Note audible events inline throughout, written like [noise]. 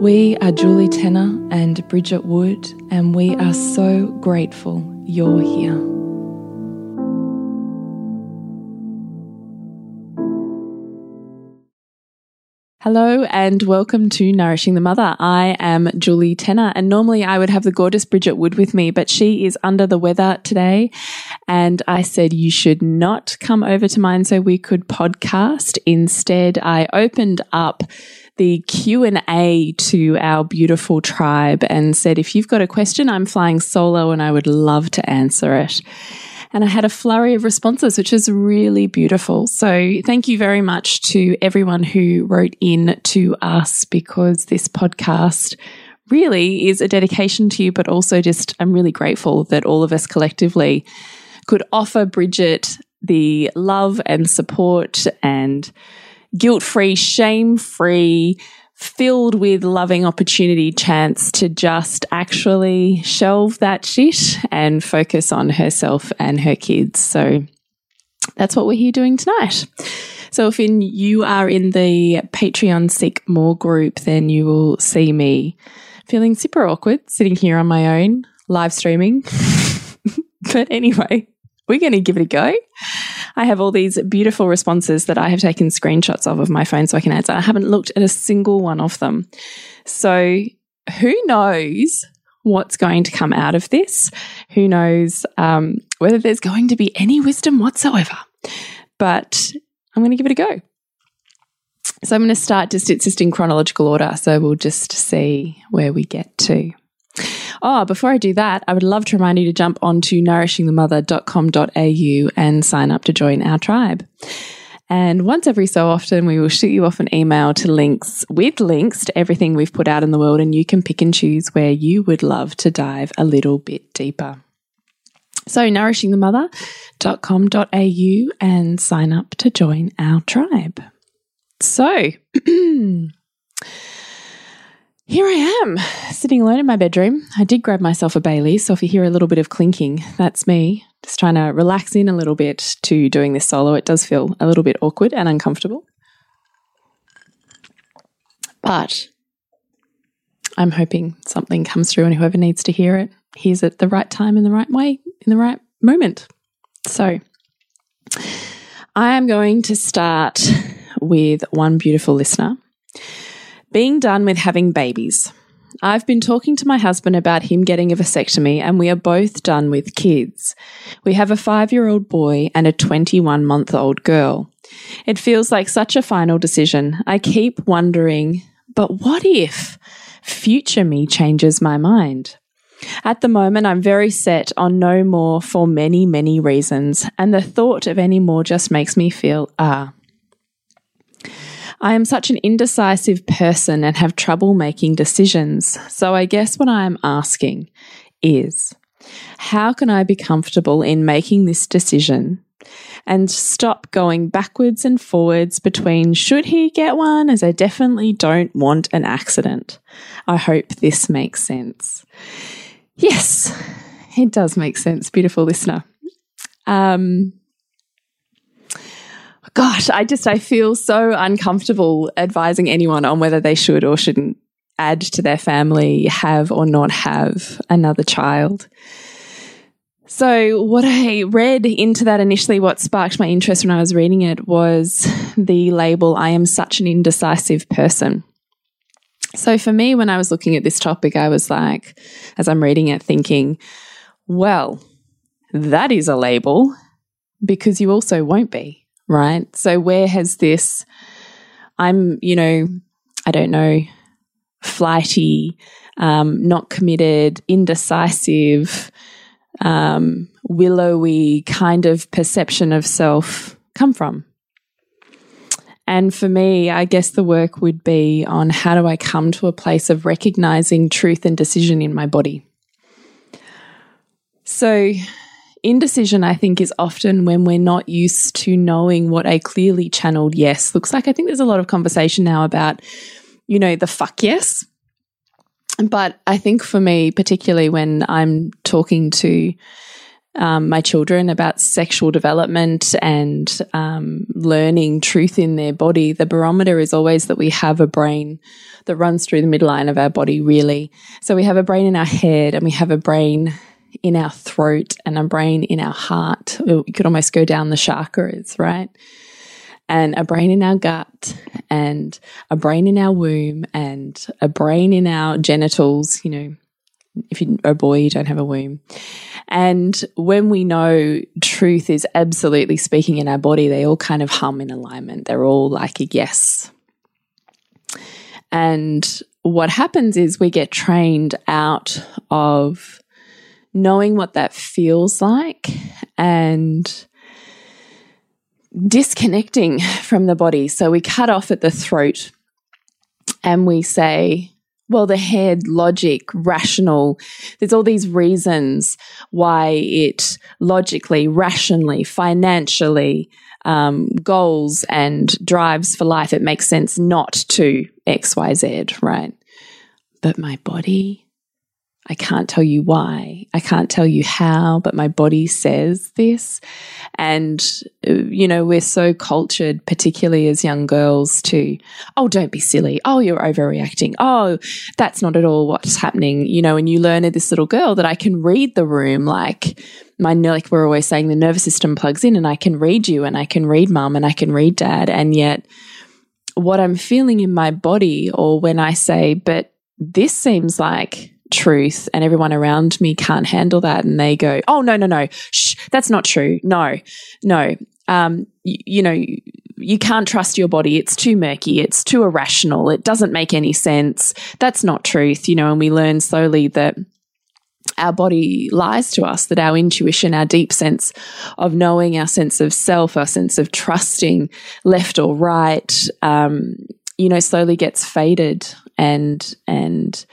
We are Julie Tenner and Bridget Wood, and we are so grateful you're here. Hello and welcome to Nourishing the Mother. I am Julie Tenner, and normally I would have the gorgeous Bridget Wood with me, but she is under the weather today. And I said you should not come over to mine so we could podcast. Instead, I opened up the Q&A to our beautiful tribe and said, if you've got a question, I'm flying solo and I would love to answer it. And I had a flurry of responses, which is really beautiful. So thank you very much to everyone who wrote in to us because this podcast really is a dedication to you, but also just I'm really grateful that all of us collectively could offer Bridget the love and support and guilt free, shame free, filled with loving opportunity chance to just actually shelve that shit and focus on herself and her kids. So that's what we're here doing tonight. So if in, you are in the Patreon Seek More group, then you will see me feeling super awkward sitting here on my own, live streaming. [laughs] but anyway, we're going to give it a go. I have all these beautiful responses that I have taken screenshots of of my phone so I can answer. I haven't looked at a single one of them. So who knows what's going to come out of this? Who knows um, whether there's going to be any wisdom whatsoever? But I'm going to give it a go. So I'm going to start just, just in chronological order. So we'll just see where we get to. Oh, before I do that, I would love to remind you to jump onto nourishingthemother.com.au and sign up to join our tribe. And once every so often, we will shoot you off an email to links with links to everything we've put out in the world, and you can pick and choose where you would love to dive a little bit deeper. So, nourishingthemother.com.au and sign up to join our tribe. So, [clears throat] Here I am, sitting alone in my bedroom. I did grab myself a Bailey, so if you hear a little bit of clinking, that's me. Just trying to relax in a little bit to doing this solo. It does feel a little bit awkward and uncomfortable. But I'm hoping something comes through and whoever needs to hear it hears it the right time in the right way, in the right moment. So I am going to start with one beautiful listener being done with having babies. I've been talking to my husband about him getting a vasectomy, and we are both done with kids. We have a five year old boy and a 21 month old girl. It feels like such a final decision. I keep wondering, but what if future me changes my mind? At the moment, I'm very set on no more for many, many reasons, and the thought of any more just makes me feel, ah, I am such an indecisive person and have trouble making decisions. So I guess what I am asking is how can I be comfortable in making this decision and stop going backwards and forwards between should he get one, as I definitely don't want an accident. I hope this makes sense. Yes, it does make sense, beautiful listener. Um, gosh, I just I feel so uncomfortable advising anyone on whether they should or shouldn't add to their family, have or not have another child. So, what I read into that initially, what sparked my interest when I was reading it was the label, I am such an indecisive person. So, for me, when I was looking at this topic, I was like, as I'm reading it, thinking, well, that is a label because you also won't be, right? So, where has this, I'm, you know, I don't know, flighty, um, not committed, indecisive, um, willowy kind of perception of self come from? And for me, I guess the work would be on how do I come to a place of recognizing truth and decision in my body. So, indecision, I think, is often when we're not used to knowing what a clearly channeled yes looks like. I think there's a lot of conversation now about, you know, the fuck yes. But I think for me, particularly when I'm talking to um, my children about sexual development and um, learning truth in their body, the barometer is always that we have a brain that runs through the midline of our body, really. So we have a brain in our head and we have a brain in our throat and a brain in our heart. You could almost go down the chakras, right? and a brain in our gut and a brain in our womb and a brain in our genitals, you know, if you're a oh boy, you don't have a womb. And when we know truth is absolutely speaking in our body, they all kind of hum in alignment. They're all like a yes. And what happens is we get trained out of knowing what that feels like and disconnecting from the body. So we cut off at the throat and we say, well, the head, logic, rational, there's all these reasons why it logically, rationally, financially, um, goals and drives for life, it makes sense not to XYZ, right? But my body, I can't tell you why. I can't tell you how, but my body says this. And, uh, you know, we're so cultured, particularly as young girls, to, oh, don't be silly. Oh, you're overreacting. Oh, that's not at all what's happening. You know, and you learn as this little girl that I can read the room like, my like we're always saying the nervous system plugs in and I can read you and I can read mum and I can read dad and yet what I'm feeling in my body or when I say but this seems like truth and everyone around me can't handle that and they go oh no no no shh that's not true. No no um you, you know you, can't trust your body. It's too murky. It's too irrational. It doesn't make any sense. That's not truth you know and we learn slowly that our body lies to us, that our intuition, our deep sense of knowing, our sense of self, our sense of trusting left or right, um, you know, slowly gets faded and and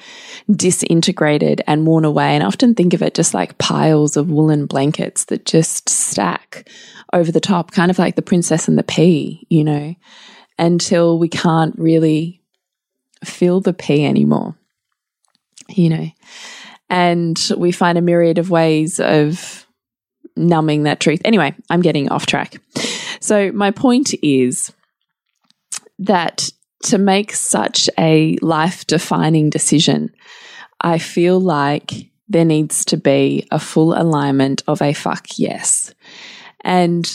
disintegrated and worn away. And I often think of it just like piles of woolen blankets that just stack over the top, kind of like the princess and the pea, you know, until we can't really feel the pea anymore, you know. And we find a myriad of ways of numbing that truth. Anyway, I'm getting off track. So, my point is that to make such a life defining decision, I feel like there needs to be a full alignment of a fuck yes. And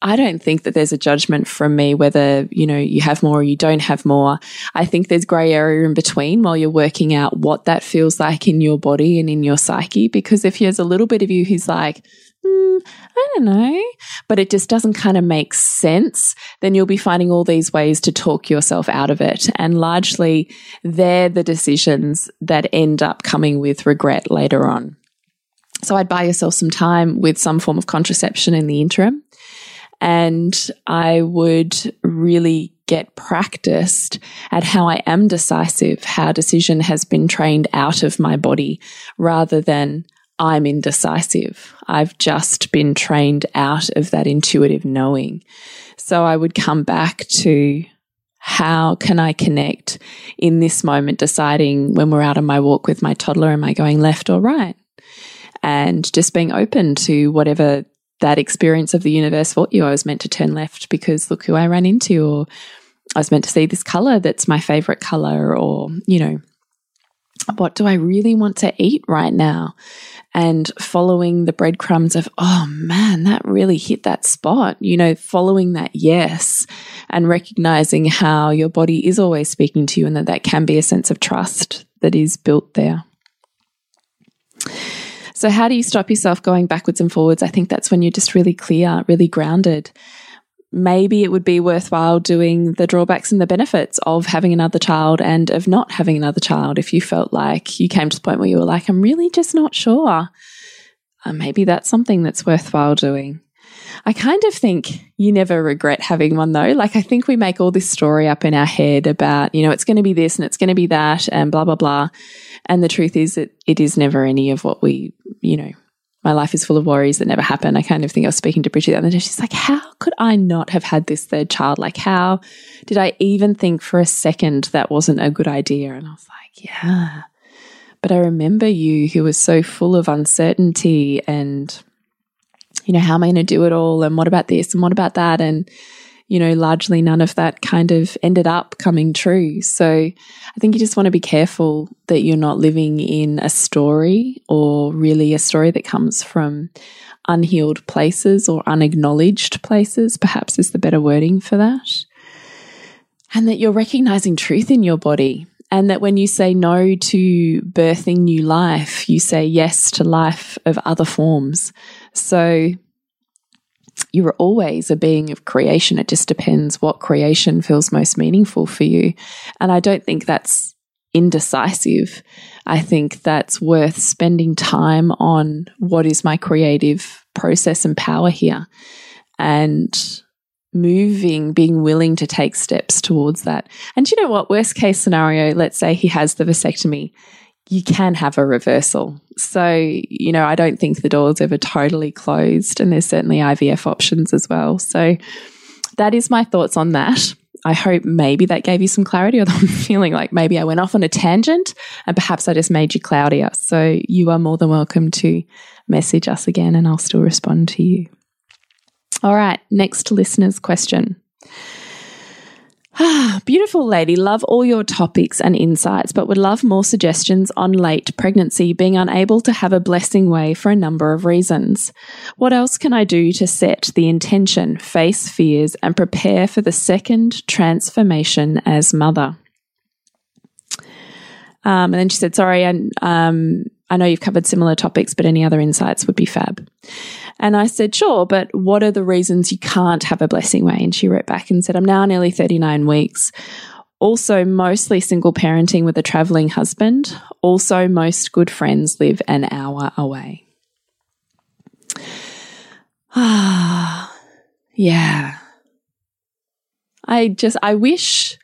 I don't think that there's a judgment from me whether, you know, you have more or you don't have more. I think there's grey area in between while you're working out what that feels like in your body and in your psyche. Because if there's a little bit of you who's like, mm, I don't know, but it just doesn't kind of make sense, then you'll be finding all these ways to talk yourself out of it. And largely, they're the decisions that end up coming with regret later on. So I'd buy yourself some time with some form of contraception in the interim. And I would really get practiced at how I am decisive, how decision has been trained out of my body rather than I'm indecisive. I've just been trained out of that intuitive knowing. So I would come back to how can I connect in this moment, deciding when we're out on my walk with my toddler, am I going left or right? And just being open to whatever that experience of the universe thought you. I was meant to turn left because look who I ran into, or I was meant to see this color that's my favorite color, or, you know, what do I really want to eat right now? And following the breadcrumbs of, oh man, that really hit that spot, you know, following that yes and recognizing how your body is always speaking to you and that that can be a sense of trust that is built there. So, how do you stop yourself going backwards and forwards? I think that's when you're just really clear, really grounded maybe it would be worthwhile doing the drawbacks and the benefits of having another child and of not having another child if you felt like you came to the point where you were like, I'm really just not sure. Uh, maybe that's something that's worthwhile doing. I kind of think you never regret having one though. Like, I think we make all this story up in our head about, you know, it's going to be this and it's going to be that and blah, blah, blah. And the truth is that it is never any of what we, you know, my life is full of worries that never happen. I kind of think I was speaking to Bridget the other day. She's like, How could I not have had this third child? Like, how did I even think for a second that wasn't a good idea? And I was like, Yeah. But I remember you who was so full of uncertainty and, you know, how am I going to do it all? And what about this? And what about that? And, you know, largely none of that kind of ended up coming true. So I think you just want to be careful that you're not living in a story or really a story that comes from unhealed places or unacknowledged places, perhaps is the better wording for that. And that you're recognizing truth in your body. And that when you say no to birthing new life, you say yes to life of other forms. So you are always a being of creation. It just depends what creation feels most meaningful for you. And I don't think that's indecisive. I think that's worth spending time on what is my creative process and power here and moving, being willing to take steps towards that. And you know what? Worst case scenario, let's say he has the vasectomy you can have a reversal. So, you know, I don't think the door's ever totally closed, and there's certainly IVF options as well. So, that is my thoughts on that. I hope maybe that gave you some clarity, [laughs] although I'm feeling like maybe I went off on a tangent and perhaps I just made you cloudier. So, you are more than welcome to message us again, and I'll still respond to you. All right, next listener's question. Ah, [sighs] beautiful lady, love all your topics and insights, but would love more suggestions on late pregnancy, being unable to have a blessing way for a number of reasons. What else can I do to set the intention, face fears, and prepare for the second transformation as mother? Um, and then she said, Sorry, and um, I know you've covered similar topics, but any other insights would be fab. And I said, sure, but what are the reasons you can't have a blessing way? And she wrote back and said, I'm now nearly 39 weeks. Also, mostly single parenting with a traveling husband. Also, most good friends live an hour away. Ah, [sighs] yeah. I just, I wish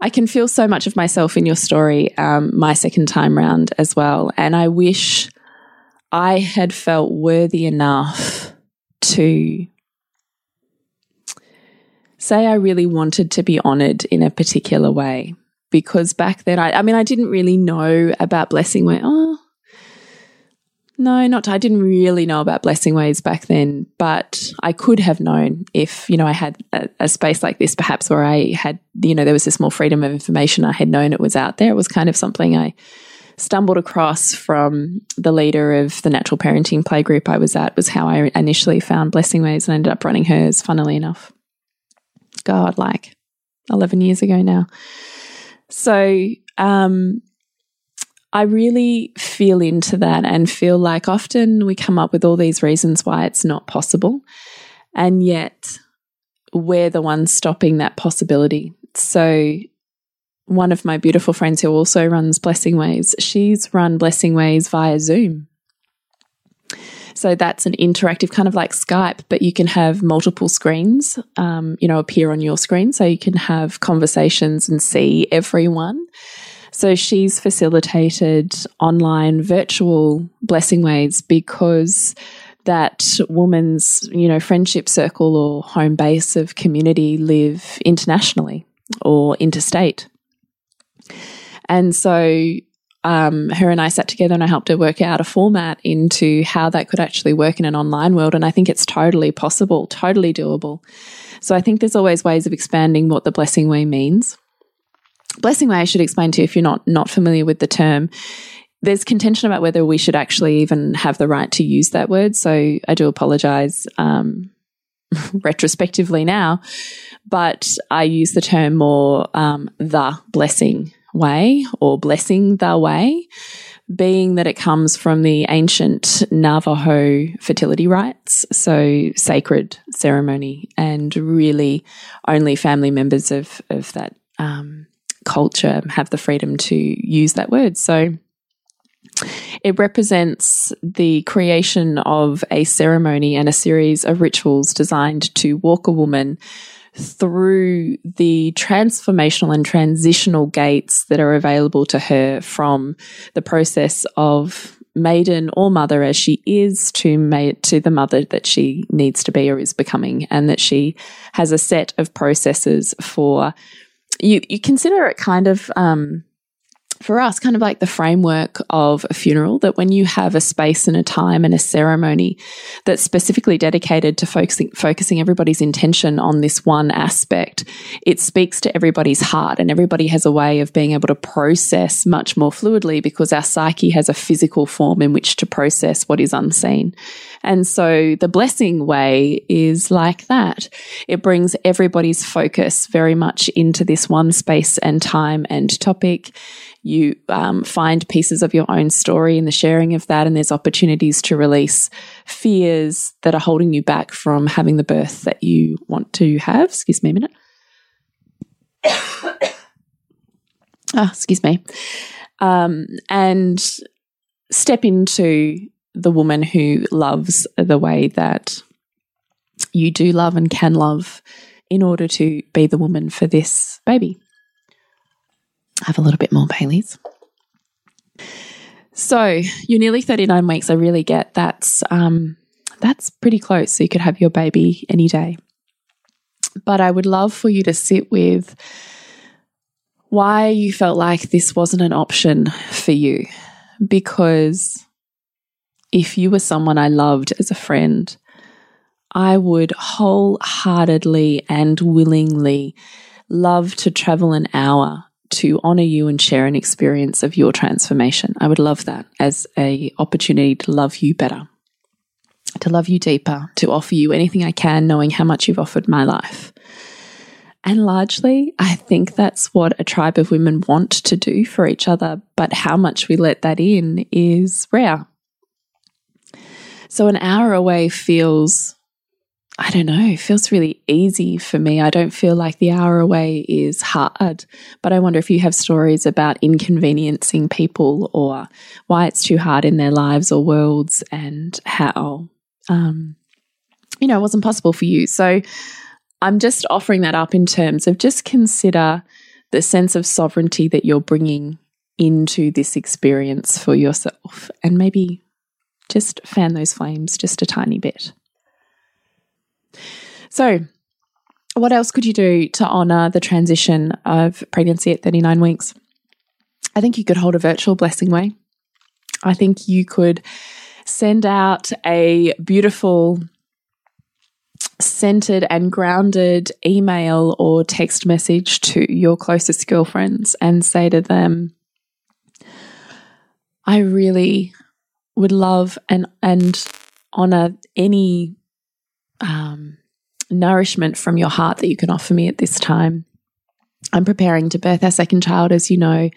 I can feel so much of myself in your story, um, my second time round as well. And I wish I had felt worthy enough to say I really wanted to be honored in a particular way. Because back then, I, I mean, I didn't really know about blessing way. Oh, no, not. I didn't really know about blessing ways back then, but I could have known if you know I had a, a, space like this, perhaps where I had you know there was this more freedom of information. I had known it was out there. It was kind of something I stumbled across from the leader of the natural parenting play group I was at. Was how I initially found blessing ways and ended up running hers. Funnily enough, God, like eleven years ago now. So um, I really feel into that and feel like often we come up with all these reasons why it's not possible. And yet we're the ones stopping that possibility. So, one of my beautiful friends who also runs Blessing Ways, she's run Blessing Ways via Zoom. So that's an interactive kind of like Skype, but you can have multiple screens, um, you know, appear on your screen. So you can have conversations and see everyone. So she's facilitated online virtual blessing ways because that woman's, you know, friendship circle or home base of community live internationally. or interstate. And so um, her and I sat together and I helped her work out a format into how that could actually work in an online world. And I think it's totally possible, totally doable. So I think there's always ways of expanding what the blessing way means. Blessing way, I should explain to you if you're not not familiar with the term. There's contention about whether we should actually even have the right to use that word. So I do apologize um, [laughs] retrospectively now, but I use the term more um, the blessing way or blessing the way, being that it comes from the ancient Navajo fertility rites, so sacred ceremony, and really only family members of, of that um, culture have the freedom to use that word. So it represents the creation of a ceremony and a series of rituals designed to walk a woman through the transformational and transitional gates that are available to her from the process of maiden or mother as she is to to the mother that she needs to be or is becoming and that she has a set of processes for you you consider it kind of um, for us, kind of like the framework of a funeral, that when you have a space and a time and a ceremony that's specifically dedicated to focusing, focusing everybody's intention on this one aspect, it speaks to everybody's heart and everybody has a way of being able to process much more fluidly because our psyche has a physical form in which to process what is unseen. And so the blessing way is like that. It brings everybody's focus very much into this one space and time and topic you um, find pieces of your own story in the sharing of that, and there's opportunities to release fears that are holding you back from having the birth that you want to have. Excuse me a minute. [coughs] ah, excuse me. Um, and step into the woman who loves the way that you do love and can love in order to be the woman for this baby have a little bit more Bailey's. So you're nearly 39 weeks. I really get that's um, that's pretty close. So you could have your baby any day. But I would love for you to sit with why you felt like this wasn't an option for you. Because if you were someone I loved as a friend, I would wholeheartedly and willingly love to travel an hour to honor you and share an experience of your transformation. I would love that as a opportunity to love you better, to love you deeper, to offer you anything I can, knowing how much you've offered my life. And largely, I think that's what a tribe of women want to do for each other, but how much we let that in is rare. So, an hour away feels I don't know, it feels really easy for me. I don't feel like the hour away is hard. But I wonder if you have stories about inconveniencing people or why it's too hard in their lives or worlds and how, um, you know, it wasn't possible for you. So I'm just offering that up in terms of just consider the sense of sovereignty that you're bringing into this experience for yourself and maybe just fan those flames just a tiny bit. So, what else could you do to honor the transition of pregnancy at 39 weeks? I think you could hold a virtual blessing way. I think you could send out a beautiful, centered and grounded email or text message to your closest girlfriends and say to them, I really would love and, and honor any um, nourishment from your heart that you can offer me at this time. I'm preparing to birth our second child, as you know,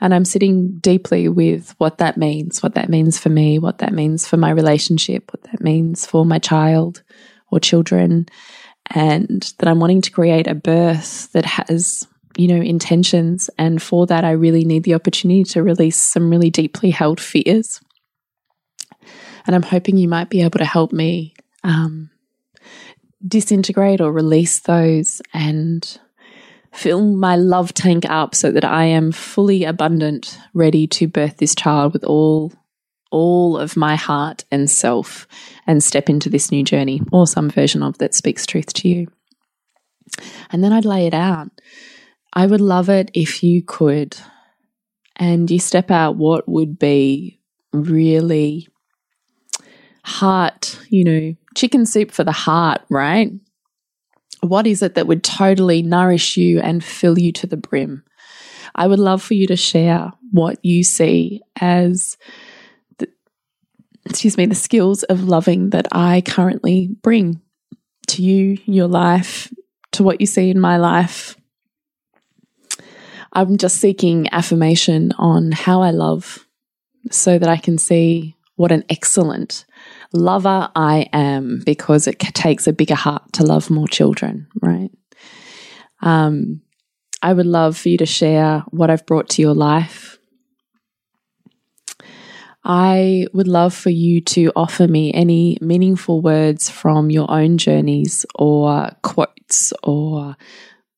and I'm sitting deeply with what that means, what that means for me, what that means for my relationship, what that means for my child or children, and that I'm wanting to create a birth that has, you know, intentions. And for that, I really need the opportunity to release some really deeply held fears. And I'm hoping you might be able to help me um, disintegrate or release those and fill my love tank up so that I am fully abundant, ready to birth this child with all all of my heart and self and step into this new journey or some version of that speaks truth to you. And then I'd lay it out I would love it if you could, and you step out what would be really heart, you know, chicken soup for the heart, right? What is it that would totally nourish you and fill you to the brim? I would love for you to share what you see as the, excuse me, the skills of loving that I currently bring to you, your life, to what you see in my life. I'm just seeking affirmation on how I love so that I can see what an excellent lover I am because it takes a bigger heart to love more children, right? Um, I would love for you to share what I've brought to your life. I would love for you to offer me any meaningful words from your own journeys or quotes or,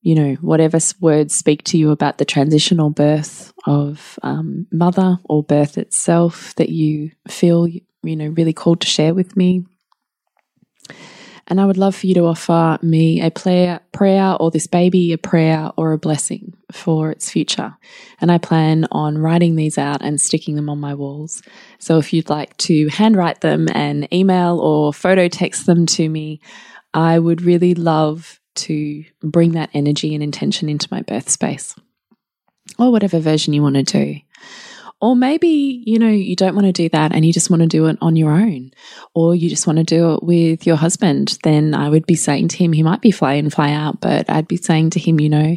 you know, whatever words speak to you about the transitional birth of um, mother or birth itself that you feel, you know, really called to share with me. And I would love for you to offer me a prayer, prayer or this baby a prayer or a blessing for its future. And I plan on writing these out and sticking them on my walls. So if you'd like to handwrite them and email or photo text them to me, I would really love to bring that energy and intention into my birth space or whatever version you want to do. Or maybe, you know, you don't want to do that and you just want to do it on your own, or you just want to do it with your husband. Then I would be saying to him, he might be fly in, fly out, but I'd be saying to him, you know,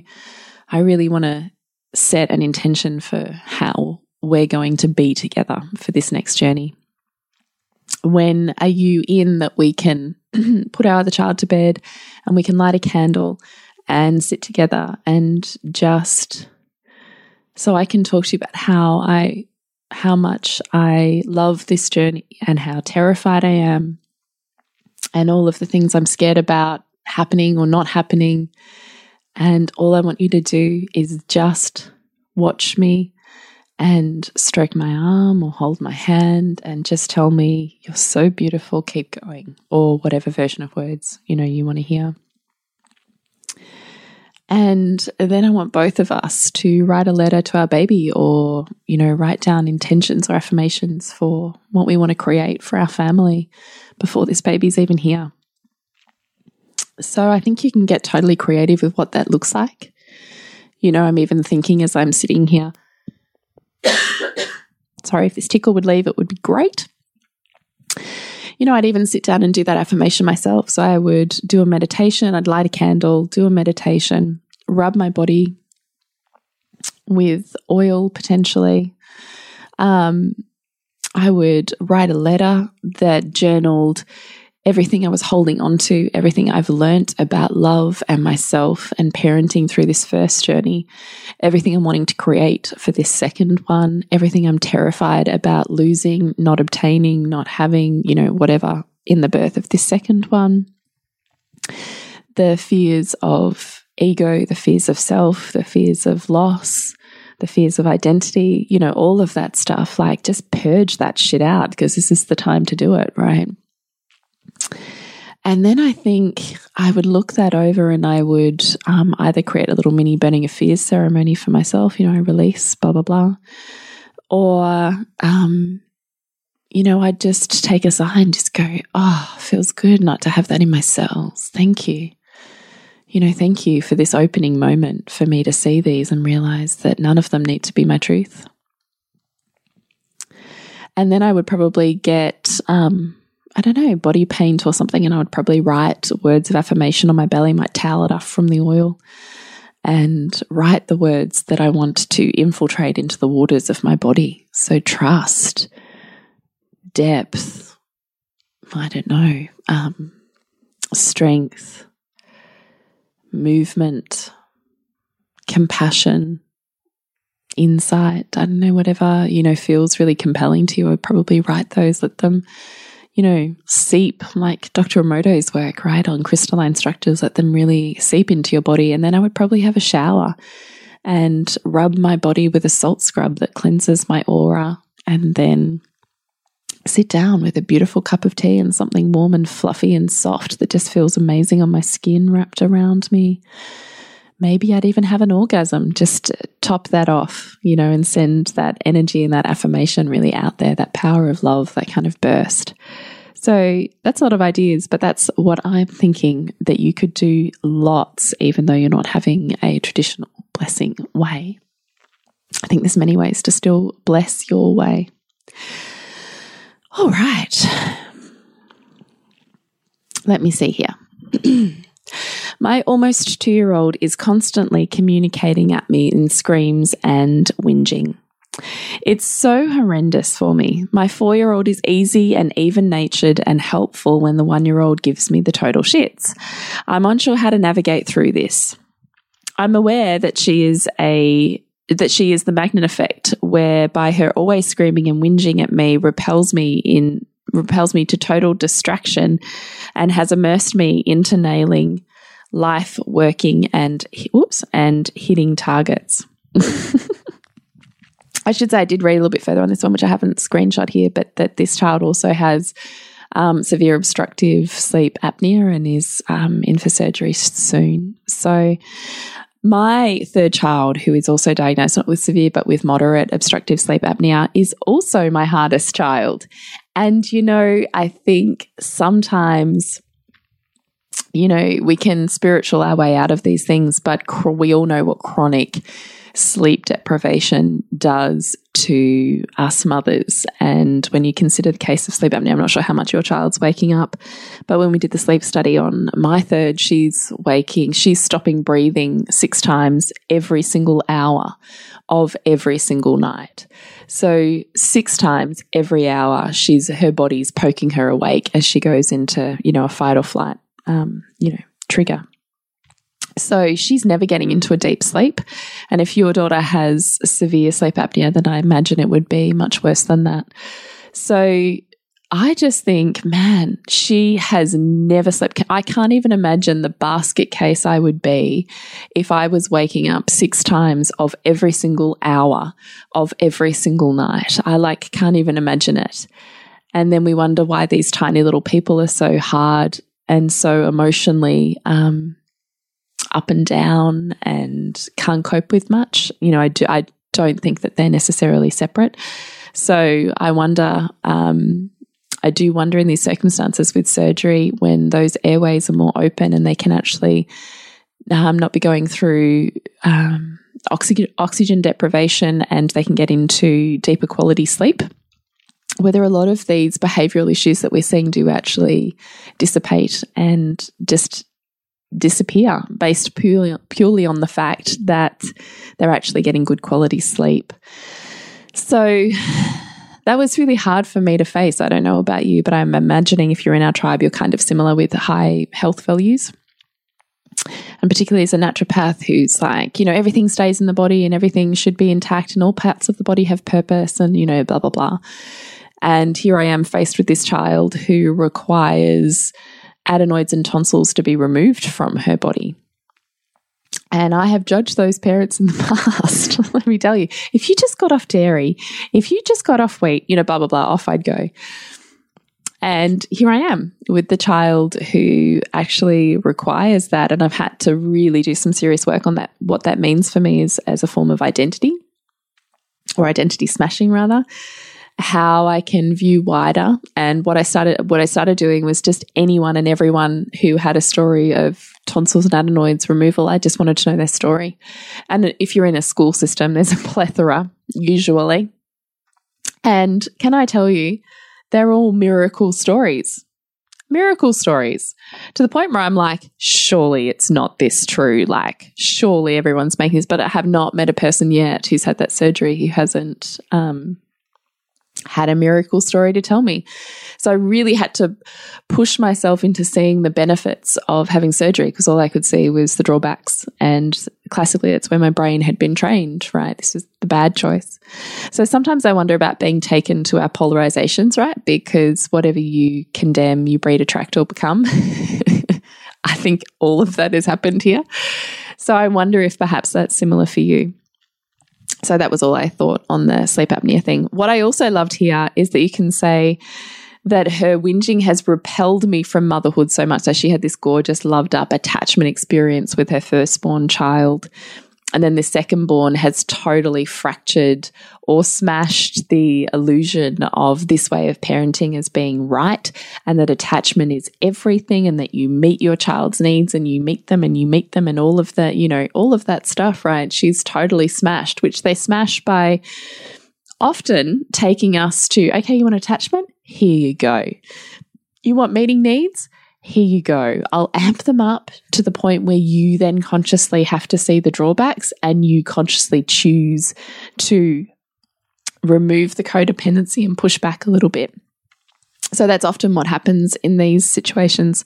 I really want to set an intention for how we're going to be together for this next journey. When are you in that we can [clears throat] put our other child to bed and we can light a candle and sit together and just so I can talk to you about how I how much I love this journey and how terrified I am and all of the things I'm scared about happening or not happening. And all I want you to do is just watch me and stroke my arm or hold my hand and just tell me, You're so beautiful, keep going, or whatever version of words you know you want to hear. And then I want both of us to write a letter to our baby or, you know, write down intentions or affirmations for what we want to create for our family before this baby's even here. So I think you can get totally creative with what that looks like. You know, I'm even thinking as I'm sitting here, [coughs] sorry, if this tickle would leave, it would be great. You know, I'd even sit down and do that affirmation myself. So I would do a meditation, I'd light a candle, do a meditation, rub my body with oil potentially. Um, I would write a letter that journaled everything I was holding on to, everything I've learnt about love and myself and parenting through this first journey, everything I'm wanting to create for this second one, everything I'm terrified about losing, not obtaining, not having, you know, whatever in the birth of this second one, the fears of ego, the fears of self, the fears of loss, the fears of identity, you know, all of that stuff. Like, just purge that shit out because this is the time to do it, right? And then I think I would look that over and I would um, either create a little mini burning of fears ceremony for myself, you know, release, blah, blah, blah. Or, um, you know, I'd just take a sigh and just go, oh, feels good not to have that in my cells. Thank you you know, thank you for this opening moment for me to see these and realize that none of them need to be my truth. And then I would probably get, um, I don't know, body paint or something, and I would probably write words of affirmation on my belly, might towel it off from the oil, and write the words that I want to infiltrate into the waters of my body. So trust, depth, I don't know, um, strength movement, compassion, insight. I don't know, whatever, you know, feels really compelling to you. I would probably write those, let them, you know, seep like Dr. Emoto's work, right? On crystalline structures, let them really seep into your body. And then I would probably have a shower and rub my body with a salt scrub that cleanses my aura. And then sit down with a beautiful cup of tea and something warm and fluffy and soft that just feels amazing on my skin wrapped around me. maybe I'd even have an orgasm just top that off, you know, and send that energy and that affirmation really out there, that power of love, that kind of burst. So that's a lot of ideas, but that's what I'm thinking that you could do lots, even though you're not having a traditional blessing way. I think there's many ways to still bless your way. All right. Let me see here. [clears throat] My almost two year old is constantly communicating at me in screams and whinging. It's so horrendous for me. My four year old is easy and even natured and helpful when the one year old gives me the total shits. I'm unsure how to navigate through this. I'm aware that she is a that she is the magnet effect, whereby her always screaming and whinging at me repels me in repels me to total distraction and has immersed me into nailing life, working and oops and hitting targets. [laughs] I should say I did read a little bit further on this one, which I haven't screenshot here, but that this child also has um, severe obstructive sleep apnea and is um, in for surgery soon. So, my third child, who is also diagnosed not with severe but with moderate obstructive sleep apnea, is also my hardest child. And, you know, I think sometimes you know, we can spiritual our way out of these things, but we all know what chronic sleep deprivation does to us mothers. And when you consider the case of sleep apnea, I'm not sure how much your child's waking up, but when we did the sleep study on my third, she's waking, she's stopping breathing six times every single hour of every single night. So six times every hour, she's her body's poking her awake as she goes into, you know, a fight or flight um, you know, trigger. So she's never getting into a deep sleep. And if your daughter has severe sleep apnea, then I imagine it would be much worse than that. So I just think, man, she has never slept. I can't even imagine the basket case I would be if I was waking up six times of every single hour of every single night. I like can't even imagine it. And then we wonder why these tiny little people are so hard and so emotionally um, up and down and can't cope with much. You know, I do. I don't think that they're necessarily separate. So I wonder. Um, I do wonder in these circumstances with surgery when those airways are more open and they can actually um, not be going through um, oxygen, oxygen deprivation and they can get into deeper quality sleep whether a lot of these behavioral issues that we're seeing do actually dissipate and just disappear based purely purely on the fact that they're actually getting good quality sleep. So [sighs] that was really hard for me to face. I don't know about you, but I'm imagining if you're in our tribe, you're kind of similar with high health values. And particularly as a naturopath who's like, you know, everything stays in the body and everything should be intact and all parts of the body have purpose and, you know, blah, blah, blah. And here I am faced with this child who requires adenoids and tonsils to be removed from her body. And I have judged those parents in the [laughs] past. [laughs] Let me tell you, if you just got off dairy, if you just got off wheat, you know, blah, blah, blah, off I'd go. And here I am with the child who actually requires that. And I've had to really do some serious work on that, what that means for me is as a form of identity or identity smashing, rather how I can view wider. And what I started what I started doing was just anyone and everyone who had a story of tonsils and adenoids removal. I just wanted to know their story. And if you're in a school system, there's a plethora usually. And can I tell you, they're all miracle stories. Miracle stories to the point where I'm like, surely it's not this true. Like, surely everyone's making this, but I have not met a person yet who's had that surgery who hasn't um, had a miracle story to tell me. So I really had to push myself into seeing the benefits of having surgery because all I could see was the drawbacks. And classically, that's where my brain had been trained, right? This was the bad choice. So sometimes I wonder about being taken to our polarizations, right? Because whatever you condemn, you breed, attract, or become. [laughs] I think all of that has happened here. So I wonder if perhaps that's similar for you. So that was all I thought on the sleep apnea thing. What I also loved here is that you can say, that her whinging has repelled me from motherhood so much. So she had this gorgeous, loved up attachment experience with her firstborn child. And then the second born has totally fractured or smashed the illusion of this way of parenting as being right and that attachment is everything and that you meet your child's needs and you meet them and you meet them and all of that, you know, all of that stuff, right? She's totally smashed, which they smash by often taking us to, okay, you want attachment? Here you go. You want meeting needs? Here you go. I'll amp them up to the point where you then consciously have to see the drawbacks and you consciously choose to remove the codependency and push back a little bit. So that's often what happens in these situations.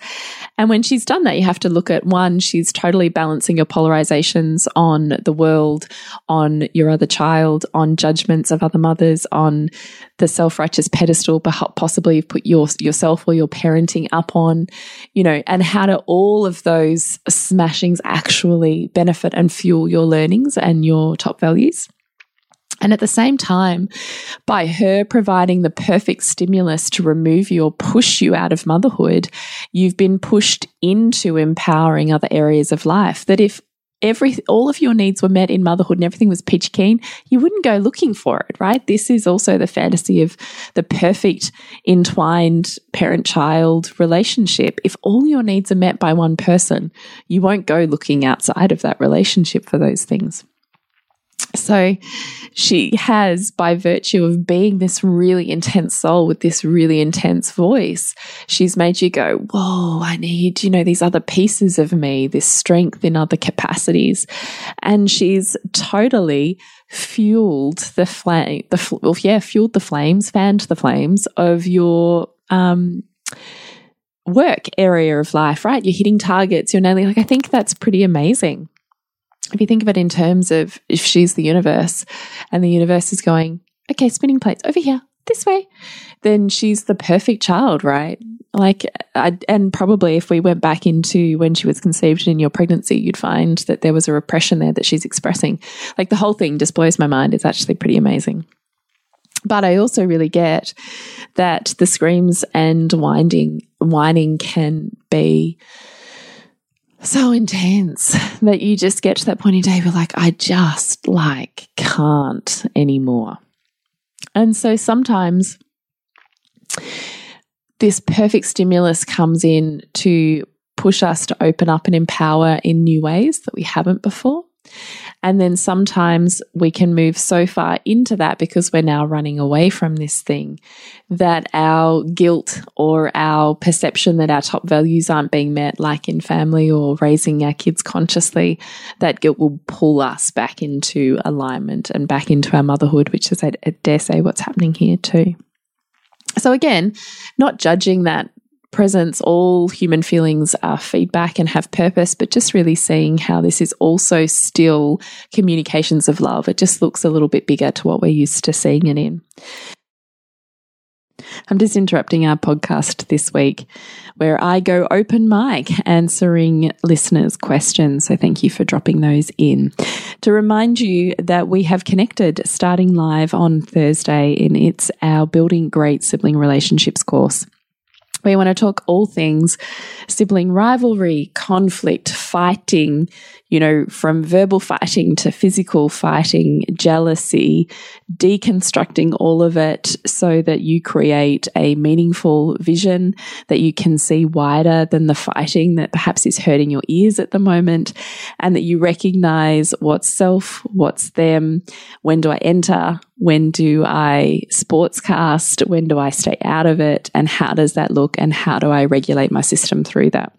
And when she's done that, you have to look at one, she's totally balancing your polarizations on the world, on your other child, on judgments of other mothers, on the self righteous pedestal, possibly you've put your, yourself or your parenting up on, you know, and how do all of those smashings actually benefit and fuel your learnings and your top values. And at the same time, by her providing the perfect stimulus to remove you or push you out of motherhood, you've been pushed into empowering other areas of life. That if every all of your needs were met in motherhood and everything was peach keen, you wouldn't go looking for it, right? This is also the fantasy of the perfect entwined parent child relationship. If all your needs are met by one person, you won't go looking outside of that relationship for those things. So she has, by virtue of being this really intense soul with this really intense voice, she's made you go, Whoa, I need, you know, these other pieces of me, this strength in other capacities. And she's totally fueled the flame, the, well, yeah, fueled the flames, fanned the flames of your, um, work area of life, right? You're hitting targets, you're nailing, like, I think that's pretty amazing if you think of it in terms of if she's the universe and the universe is going, okay, spinning plates over here, this way, then she's the perfect child, right? Like, I, and probably if we went back into when she was conceived in your pregnancy, you'd find that there was a repression there that she's expressing. Like, the whole thing just blows my mind. It's actually pretty amazing. But I also really get that the screams and winding, whining can be so intense that you just get to that point in day where like I just like can't anymore. And so sometimes this perfect stimulus comes in to push us to open up and empower in new ways that we haven't before. And then sometimes we can move so far into that because we're now running away from this thing that our guilt or our perception that our top values aren't being met, like in family or raising our kids consciously, that guilt will pull us back into alignment and back into our motherhood, which is, I dare say, what's happening here too. So, again, not judging that presence, all human feelings are feedback and have purpose, but just really seeing how this is also still communications of love. It just looks a little bit bigger to what we're used to seeing it in. I'm just interrupting our podcast this week where I go open mic answering listeners' questions. So thank you for dropping those in. To remind you that we have connected starting live on Thursday and it's our Building Great Sibling Relationships course. We want to talk all things sibling rivalry, conflict, fighting, you know, from verbal fighting to physical fighting, jealousy, deconstructing all of it so that you create a meaningful vision that you can see wider than the fighting that perhaps is hurting your ears at the moment, and that you recognize what's self, what's them, when do I enter, when do I sportscast, when do I stay out of it, and how does that look, and how do I regulate my system through that.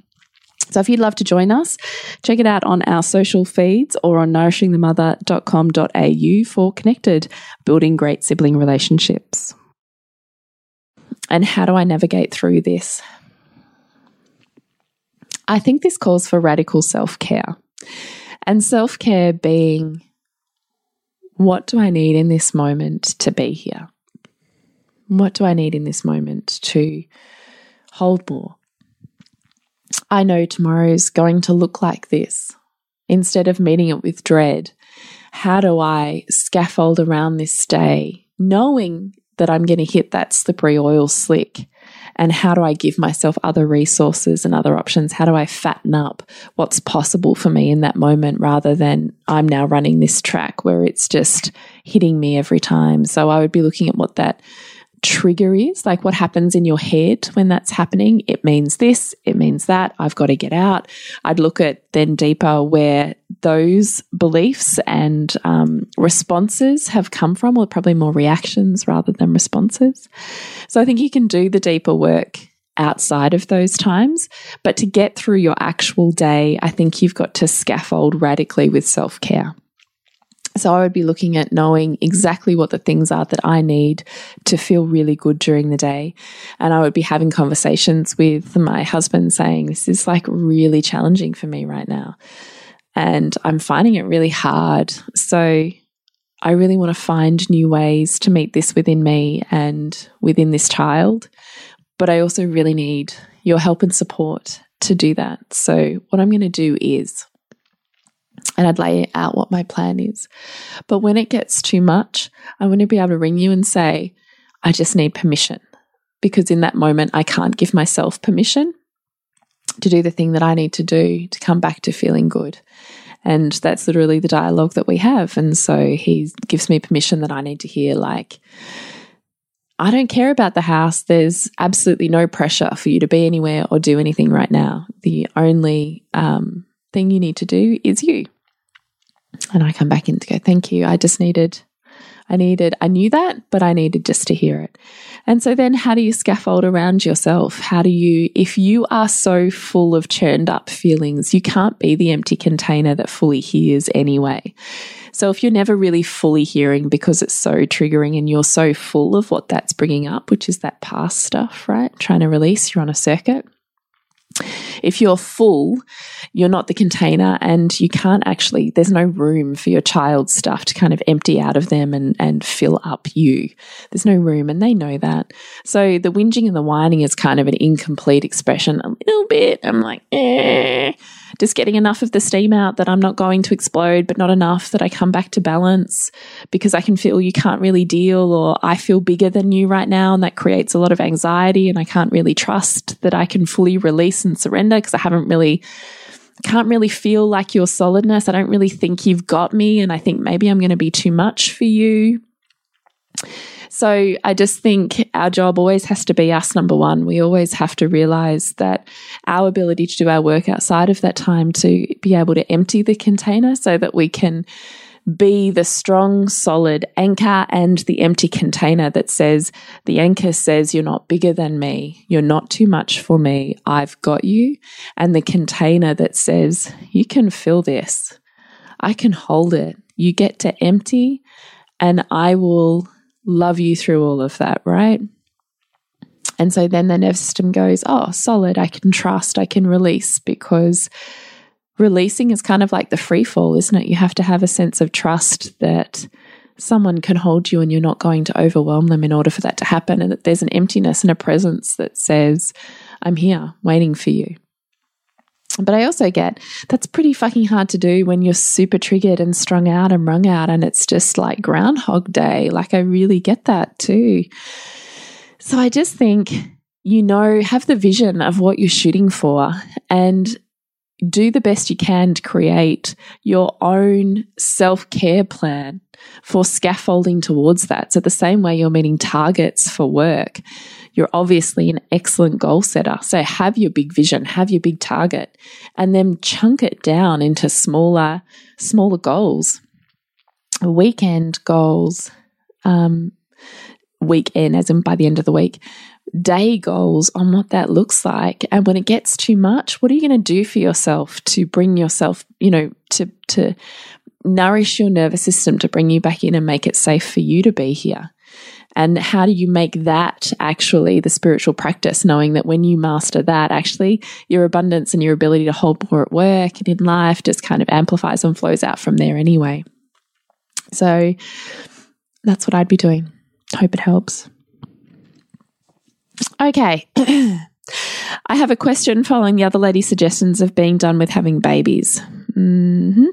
So if you'd love to join us, check it out on our social feeds or on nourishingthemother.com.au for connected, building great sibling relationships. And how do I navigate through this? I think this calls for radical self care. And self care being what do I need in this moment to be here? What do I need in this moment to hold more? I know tomorrow is going to look like this. Instead of meeting it with dread, how do I scaffold around this day, knowing that I'm going to hit that slippery oil slick And how do I give myself other resources and other options? How do I fatten up what's possible for me in that moment rather than I'm now running this track where it's just hitting me every time? So I would be looking at what that trigger is, like what happens in your head when that's happening. It means this, it means that, I've got to get out. I'd look at then deeper where those beliefs and um, responses have come from, or probably more reactions rather than responses. So I think you can do the deeper work outside of those times. But to get through your actual day, I think you've got to scaffold radically with self care. So I would be looking at knowing exactly what the things are that I need to feel really good during the day. And I would be having conversations with my husband saying, This is like really challenging for me right now. And I'm finding it really hard. So I really want to find new ways to meet this within me and within this child. But I also really need your help and support to do that. So, what I'm going to do is and I'd lay out what my plan is. But when it gets too much, I want to be able to ring you and say, I just need permission. Because in that moment, I can't give myself permission to do the thing that I need to do to come back to feeling good. And that's literally the dialogue that we have. And so he gives me permission that I need to hear, like, I don't care about the house. There's absolutely no pressure for you to be anywhere or do anything right now. The only um, thing you need to do is you. And I come back in to go, thank you. I just needed, I needed, I knew that, but I needed just to hear it. And so then how do you scaffold around yourself? How do you, if you are so full of churned up feelings, you can't be the empty container that fully hears anyway. So if you're never really fully hearing because it's so triggering and you're so full of what that's bringing up, which is that past stuff, right? Trying to release, you're on a circuit if you're full, you're not the container and you can't actually, there's no room for your child's stuff to kind of empty out of them and, and fill up you. There's no room and they know that. So the whinging and the whining is kind of an incomplete expression a little bit. I'm like, eh just getting enough of the steam out that I'm not going to explode, but not enough that I come back to balance because I can feel you can't really deal or I feel bigger than you right now. And that creates a lot of anxiety. And I can't really trust that I can fully release and surrender because I haven't really can't really feel like your solidness. I don't really think you've got me. And I think maybe I'm going to be too much for you. So I just think our job always has to be us, number one. We always have to realize that our ability to do our work outside of that time to be able to empty the container so that we can be the strong, solid anchor and the empty container that says, the anchor says, you're not bigger than me. You're not too much for me. I've got you. And the container that says, you can fill this. I can hold it. You get to empty and I will love you through all of that, right? And so then the nervous system goes, oh, solid, I can trust, I can release because releasing is kind of like the free fall, isn't it? You have to have a sense of trust that someone can hold you and you're not going to overwhelm them in order for that to happen, and that there's an emptiness and a presence that says, I'm here waiting for you. But I also get that's pretty fucking hard to do when you're super triggered and strung out and wrung out, and it's just like Groundhog Day. Like, I really get that too. So I just think, you know, have the vision of what you're shooting for and do the best you can to create your own self care plan for scaffolding towards that. So, the same way you're meeting targets for work, you're obviously an excellent goal setter. So have your big vision, have your big target, and then chunk it down into smaller, smaller goals, weekend goals, um, weekend, as in by the end of the week, day goals on what that looks like. And when it gets too much, what are you going to do for yourself to bring yourself, you know, to, to, nourish your nervous system to bring you back in and make it safe for you to be here. And how do you make that actually the spiritual practice, knowing that when you master that, actually your abundance and your ability to hold more at work and in life just kind of amplifies and flows out from there anyway. So that's what I'd be doing. Hope it helps. Okay. [clears throat] I have a question following the other lady's suggestions of being done with having babies. Mm-hmm.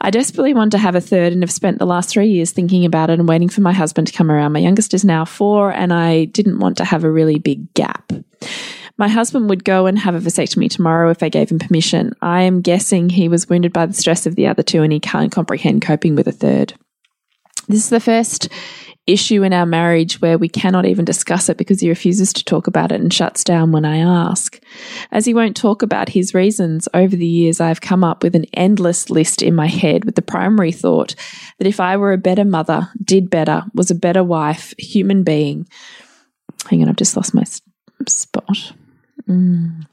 I desperately want to have a third and have spent the last three years thinking about it and waiting for my husband to come around. My youngest is now four, and I didn't want to have a really big gap. My husband would go and have a vasectomy tomorrow if I gave him permission. I am guessing he was wounded by the stress of the other two and he can't comprehend coping with a third. This is the first issue in our marriage where we cannot even discuss it because he refuses to talk about it and shuts down when I ask. As he won't talk about his reasons, over the years I've come up with an endless list in my head with the primary thought that if I were a better mother, did better, was a better wife, human being. Hang on, I've just lost my spot. Mm.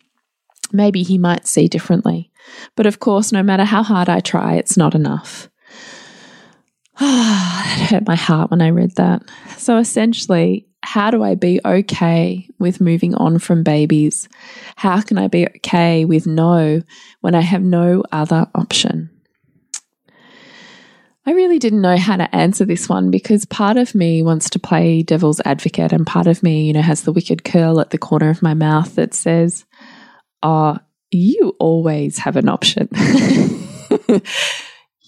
Maybe he might see differently. But of course, no matter how hard I try, it's not enough. Ah, [sighs] that hurt my heart when I read that. So essentially, how do I be okay with moving on from babies? How can I be okay with no when I have no other option? I really didn't know how to answer this one because part of me wants to play devil's advocate, and part of me, you know, has the wicked curl at the corner of my mouth that says, Oh, you always have an option. [laughs]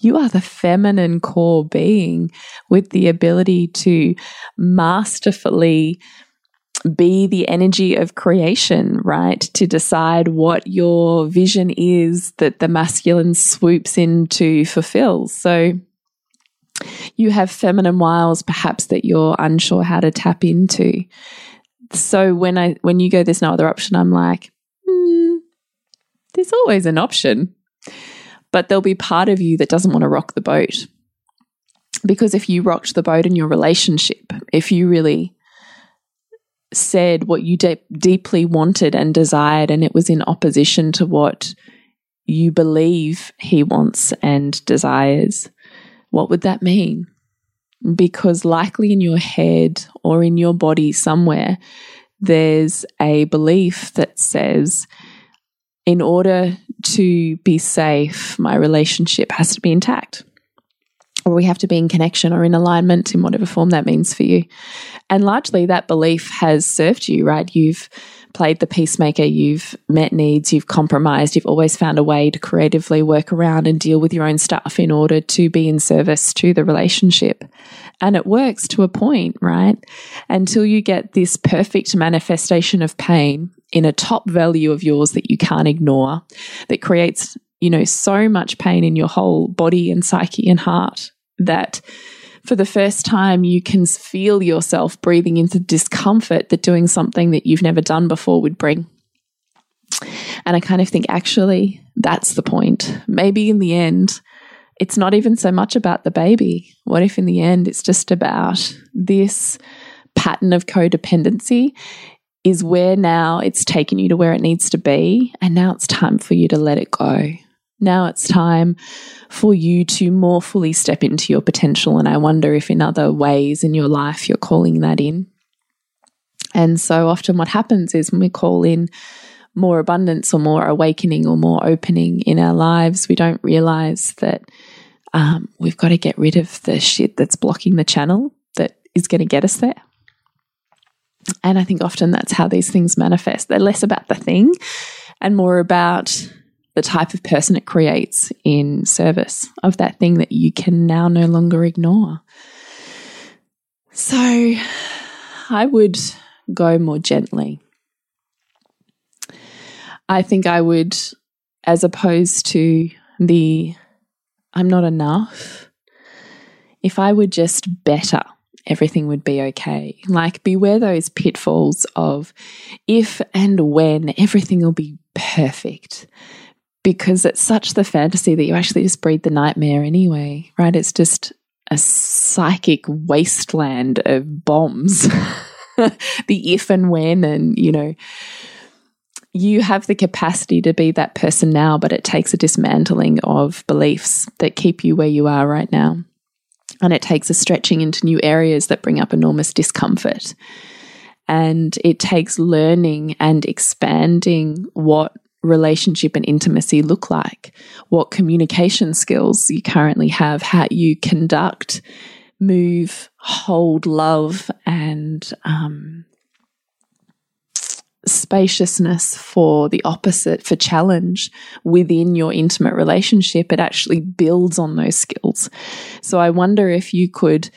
you are the feminine core being with the ability to masterfully be the energy of creation, right? To decide what your vision is that the masculine swoops in to fulfill. So you have feminine wiles perhaps that you're unsure how to tap into. So when I when you go there's no other option, I'm like, mm, there's always an option but there'll be part of you that doesn't want to rock the boat. Because if you rocked the boat in your relationship, if you really said what you de deeply wanted and desired, and it was in opposition to what you believe he wants and desires, what would that mean? Because likely in your head or in your body somewhere, there's a belief that says, in order to be safe, my relationship has to be intact. Or we have to be in connection or in alignment in whatever form that means for you. And largely that belief has served you, right? You've played the peacemaker, you've met needs, you've compromised, you've always found a way to creatively work around and deal with your own stuff in order to be in service to the relationship. And it works to a point, right? Until you get this perfect manifestation of pain in a top value of yours that you can't ignore, that creates, you know, so much pain in your whole body and psyche and heart that for the first time you can feel yourself breathing into discomfort that doing something that you've never done before would bring. And I kind of think, actually, that's the point. Maybe in the end, it's not even so much about the baby. What if in the end it's just about this pattern of codependency is where now it's taken you to where it needs to be. And now it's time for you to let it go. Now it's time for you to more fully step into your potential. And I wonder if in other ways in your life you're calling that in. And so often what happens is when we call in more abundance or more awakening or more opening in our lives, we don't realize that um, we've got to get rid of the shit that's blocking the channel that is going to get us there. And I think often that's how these things manifest. They're less about the thing and more about the type of person it creates in service of that thing that you can now no longer ignore. So I would go more gently. I think I would, as opposed to the I'm not enough, if I were just better everything would be okay. Like, beware those pitfalls of if and when everything will be perfect. Because it's such the fantasy that you actually just breed the nightmare anyway, right? It's just a psychic wasteland of bombs. [laughs] the if and when, and you know, you have the capacity to be that person now, but it takes a dismantling of beliefs that keep you where you are right now. And it takes a stretching into new areas that bring up enormous discomfort. And it takes learning and expanding what relationship and intimacy look like, what communication skills you currently have, how you conduct, move, hold, love, and um, spaciousness for the opposite, for challenge within your intimate relationship, it actually builds on those skills. So I wonder if you could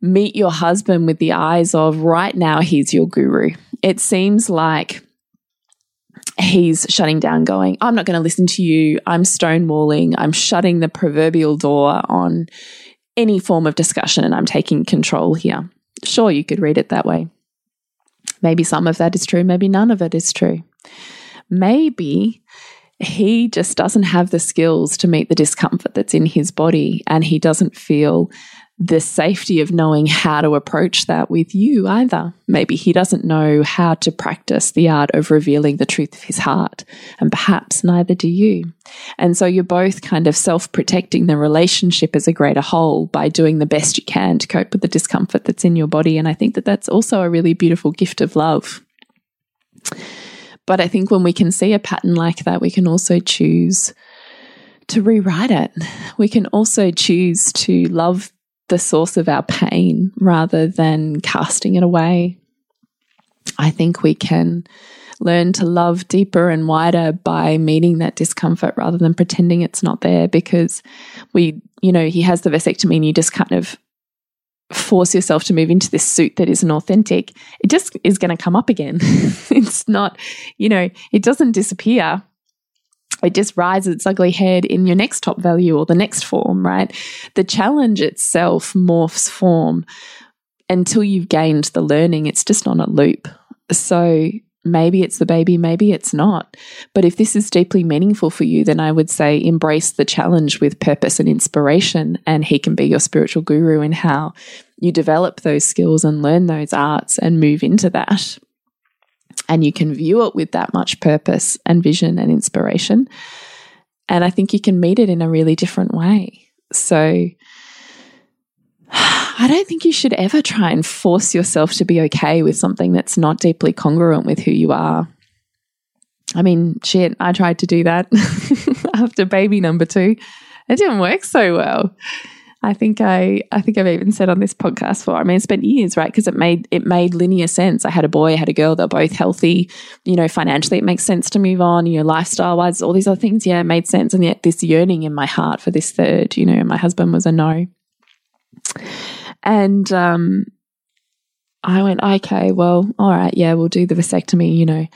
meet your husband with the eyes of right now, he's your guru. It seems like he's shutting down, going, I'm not going to listen to you. I'm stonewalling. I'm shutting the proverbial door on any form of discussion and I'm taking control here. Sure, you could read it that way. Maybe some of that is true, maybe none of it is true. Maybe he just doesn't have the skills to meet the discomfort that's in his body and he doesn't feel the safety of knowing how to approach that with you either. Maybe he doesn't know how to practice the art of revealing the truth of his heart, and perhaps neither do you. And so you're both kind of self protecting the relationship as a greater whole by doing the best you can to cope with the discomfort that's in your body. And I think that that's also a really beautiful gift of love. But I think when we can see a pattern like that, we can also choose to rewrite it. We can also choose to love the source of our pain rather than casting it away. I think we can learn to love deeper and wider by meeting that discomfort rather than pretending it's not there because we, you know, he has the vasectomy and you just kind of force yourself to move into this suit that isn't authentic, it just is going to come up again. [laughs] it's not, you know, it doesn't disappear it just rises its ugly head in your next top value or the next form, right? The challenge itself morphs form until you've gained the learning. It's just on a loop. So maybe it's the baby, maybe it's not. But if this is deeply meaningful for you, then I would say embrace the challenge with purpose and inspiration, and he can be your spiritual guru in how you develop those skills and learn those arts and move into that and you can view it with that much purpose and vision and inspiration. And I think you can meet it in a really different way. So [sighs] I don't think you should ever try and force yourself to be okay with something that's not deeply congruent with who you are. I mean, shit, I tried to do that [laughs] after baby number two. It didn't work so well. I think I I think I've even said on this podcast before. I mean, it spent years, right? Because it made it made linear sense. I had a boy, I had a girl. They're both healthy. You know, financially, it makes sense to move on. You know, lifestyle wise, all these other things, yeah, it made sense. And yet, this yearning in my heart for this third, you know, my husband was a no. And um, I went, okay, well, all right, yeah, we'll do the vasectomy. You know,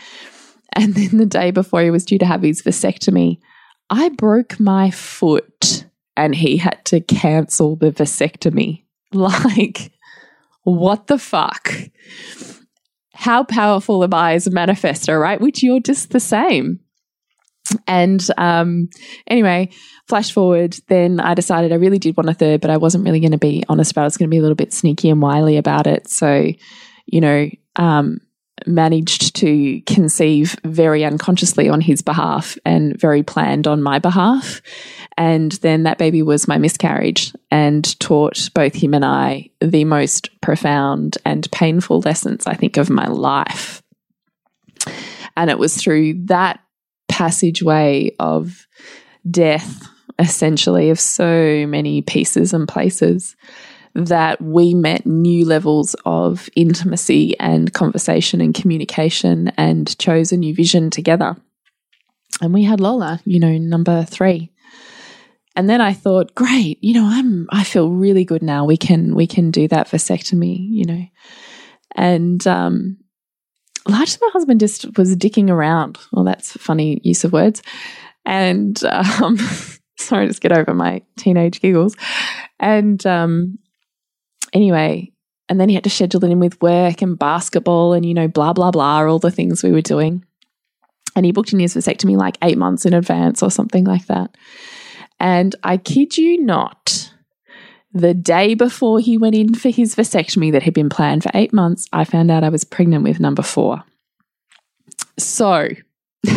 and then the day before he was due to have his vasectomy, I broke my foot and he had to cancel the vasectomy. [laughs] Like, what the fuck? How powerful am I as a manifester, right? Which you're just the same. And um, anyway, flash forward, then I decided I really did want a third, but I wasn't really going to be honest about it. I was going to be a little bit sneaky and wily about it. So, you know, um, managed to conceive very unconsciously on his behalf and very planned on my behalf. And then that baby was my miscarriage and taught both him and I the most profound and painful lessons, I think, of my life. And it was through that passageway of death, essentially, of so many pieces and places that we met new levels of intimacy and conversation and communication and chose a new vision together. And we had Lola, you know, number three. And then I thought, great, you know, I'm I feel really good now. We can we can do that vasectomy, you know. And um largely my husband just was dicking around. Well, that's funny use of words. And [laughs] um [laughs] sorry, just get over my teenage giggles. And um anyway, and then he had to schedule it in with work and basketball and, you know, blah, blah, blah, all the things we were doing. And he booked in his vasectomy like eight months in advance or something like that. And I kid you not, the day before he went in for his vasectomy that had been planned for eight months, I found out I was pregnant with number four. So, [laughs]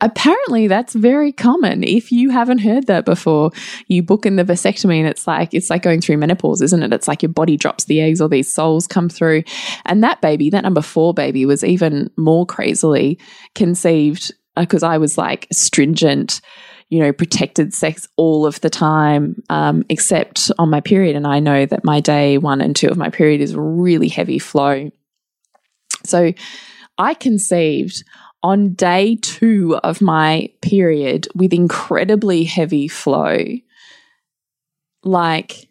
apparently that's very common. If you haven't heard that before, you book in the vasectomy and it's like it's like going through menopause, isn't it? It's like your body drops the eggs or these souls come through. And that baby, that number four baby was even more crazily conceived because uh, I was like stringent you know, protected sex all of the time, um, except on my period. And I know that my day one and two of my period is really heavy flow. So I conceived on day two of my period with incredibly heavy flow, like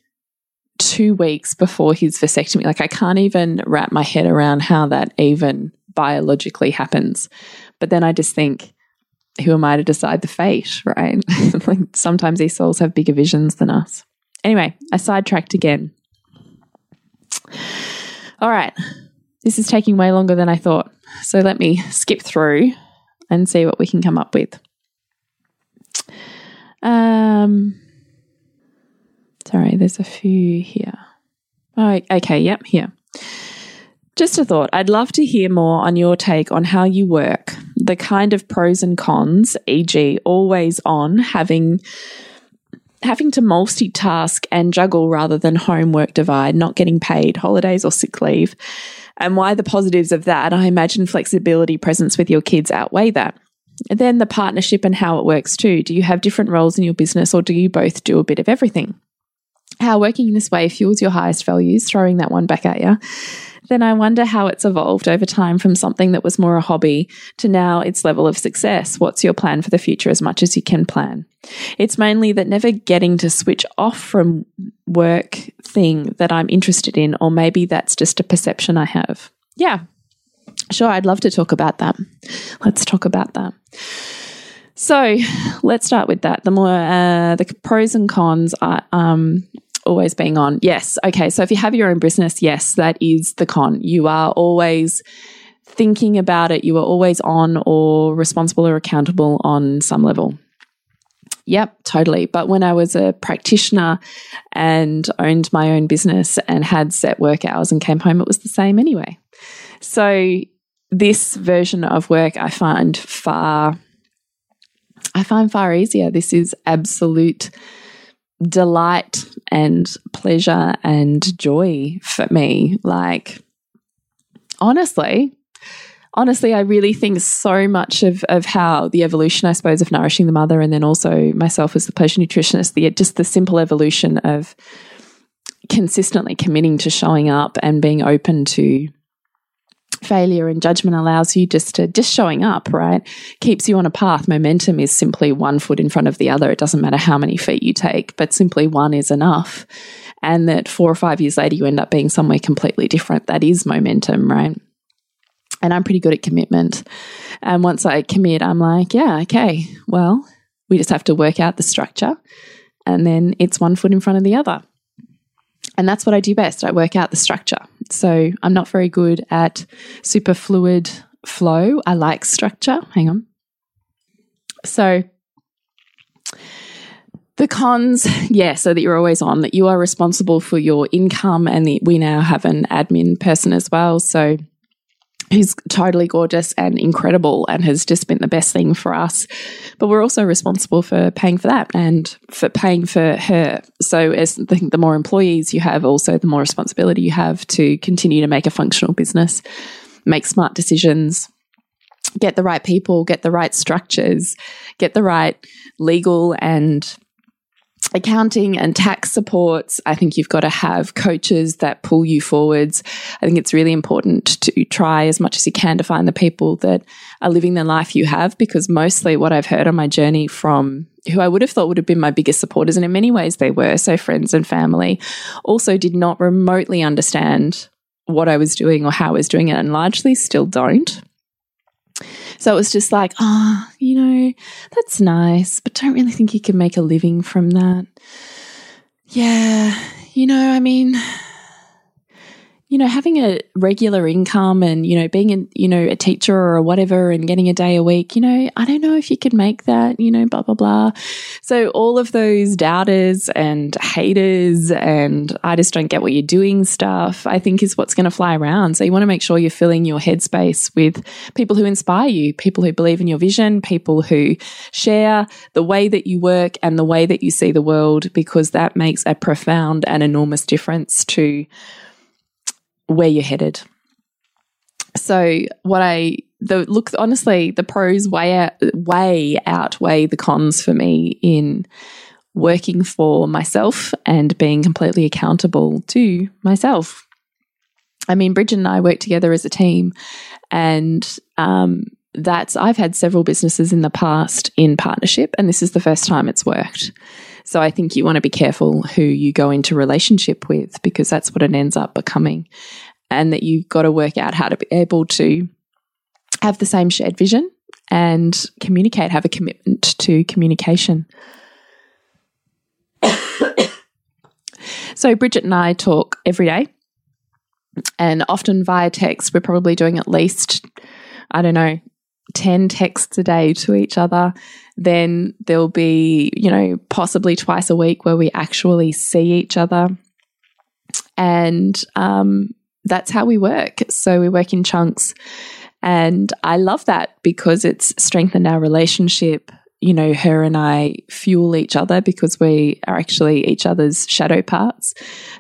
two weeks before his vasectomy. Like, I can't even wrap my head around how that even biologically happens. But then I just think, who am I to decide the fate, right? [laughs] like sometimes these souls have bigger visions than us. Anyway, I sidetracked again. All right. This is taking way longer than I thought. So let me skip through and see what we can come up with. Um, sorry, there's a few here. Oh, okay, yep, here. Just a thought. I'd love to hear more on your take on how you work, the kind of pros and cons, e.g., always on, having having to multitask and juggle rather than homework divide, not getting paid, holidays or sick leave, and why the positives of that, I imagine flexibility, presence with your kids outweigh that. And then the partnership and how it works too. Do you have different roles in your business or do you both do a bit of everything? How working in this way fuels your highest values, throwing that one back at you then I wonder how it's evolved over time from something that was more a hobby to now its level of success. What's your plan for the future as much as you can plan? It's mainly that never getting to switch off from work thing that I'm interested in, or maybe that's just a perception I have. Yeah, sure, I'd love to talk about that. Let's talk about that. So let's start with that. The more uh, the pros and cons are um, always being on. Yes. Okay. So if you have your own business, yes, that is the con. You are always thinking about it. You are always on or responsible or accountable on some level. Yep, totally. But when I was a practitioner and owned my own business and had set work hours and came home, it was the same anyway. So this version of work I find far I find far easier. This is absolute delight and pleasure and joy for me. Like, honestly, honestly, I really think so much of, of how the evolution, I suppose, of nourishing the mother, and then also myself as the pleasure nutritionist, the just the simple evolution of consistently committing to showing up and being open to failure and judgment allows you just to just showing up right? Keeps you on a path. Momentum is simply one foot in front of the other. It doesn't matter how many feet you take but simply one is enough. And that four or five years later you end up being somewhere completely different. That is momentum right? And i'm pretty good at commitment. And once i commit i'm like yeah okay well we just have to work out the structure. And then it's one foot in front of the other and that's what I do best. I work out the structure. So I'm not very good at super fluid flow. I like structure. Hang on. So the cons, [laughs] yeah, so that you're always on, that you are responsible for your income, and the, we now have an admin person as well. So who's totally gorgeous and incredible and has just been the best thing for us. But we're also responsible for paying for that and for paying for her. So, as the, the more employees you have, also the more responsibility you have to continue to make a functional business, make smart decisions, get the right people, get the right structures, get the right legal and accounting and tax supports. I think you've got to have coaches that pull you forwards. I think it's really important to try as much as you can to find the people that are living the life you have because mostly what I've heard on my journey from who I would have thought would have been my biggest supporters, and in many ways they were, so friends and family, also did not remotely understand what I was doing or how I was doing it, and largely still don't. So it was just like, oh, you know, that's nice, but don't really think you can make a living from that. Yeah, you know, I mean, you know, having a regular income and, you know, being a, you know, a teacher or whatever and getting a day a week, you know, I don't know if you could make that, you know, blah, blah, blah. So all of those doubters and haters and I just don't get what you're doing stuff, I think is what's going to fly around. So you want to make sure you're filling your headspace with people who inspire you, people who believe in your vision, people who share the way that you work and the way that you see the world, because that makes a profound and enormous difference to where you're headed. So what I the look honestly the pros way out, way outweigh the cons for me in working for myself and being completely accountable to myself. I mean, Bridget and I work together as a team, and um, that's I've had several businesses in the past in partnership, and this is the first time it's worked. So I think you want to be careful who you go into relationship with because that's what it ends up becoming, and that you've got to work out how to be able to have the same shared vision and communicate, have a commitment to communication. [coughs] so Bridget and I talk every day and often via text. We're probably doing at least, I don't know, 10 texts a day to each other. Then there'll be, you know, possibly twice a week where we actually see each other. And um, that's how we work. So we work in chunks. And I love that because it's strengthened our relationship. You know, her and I fuel each other because we are actually each other's shadow parts.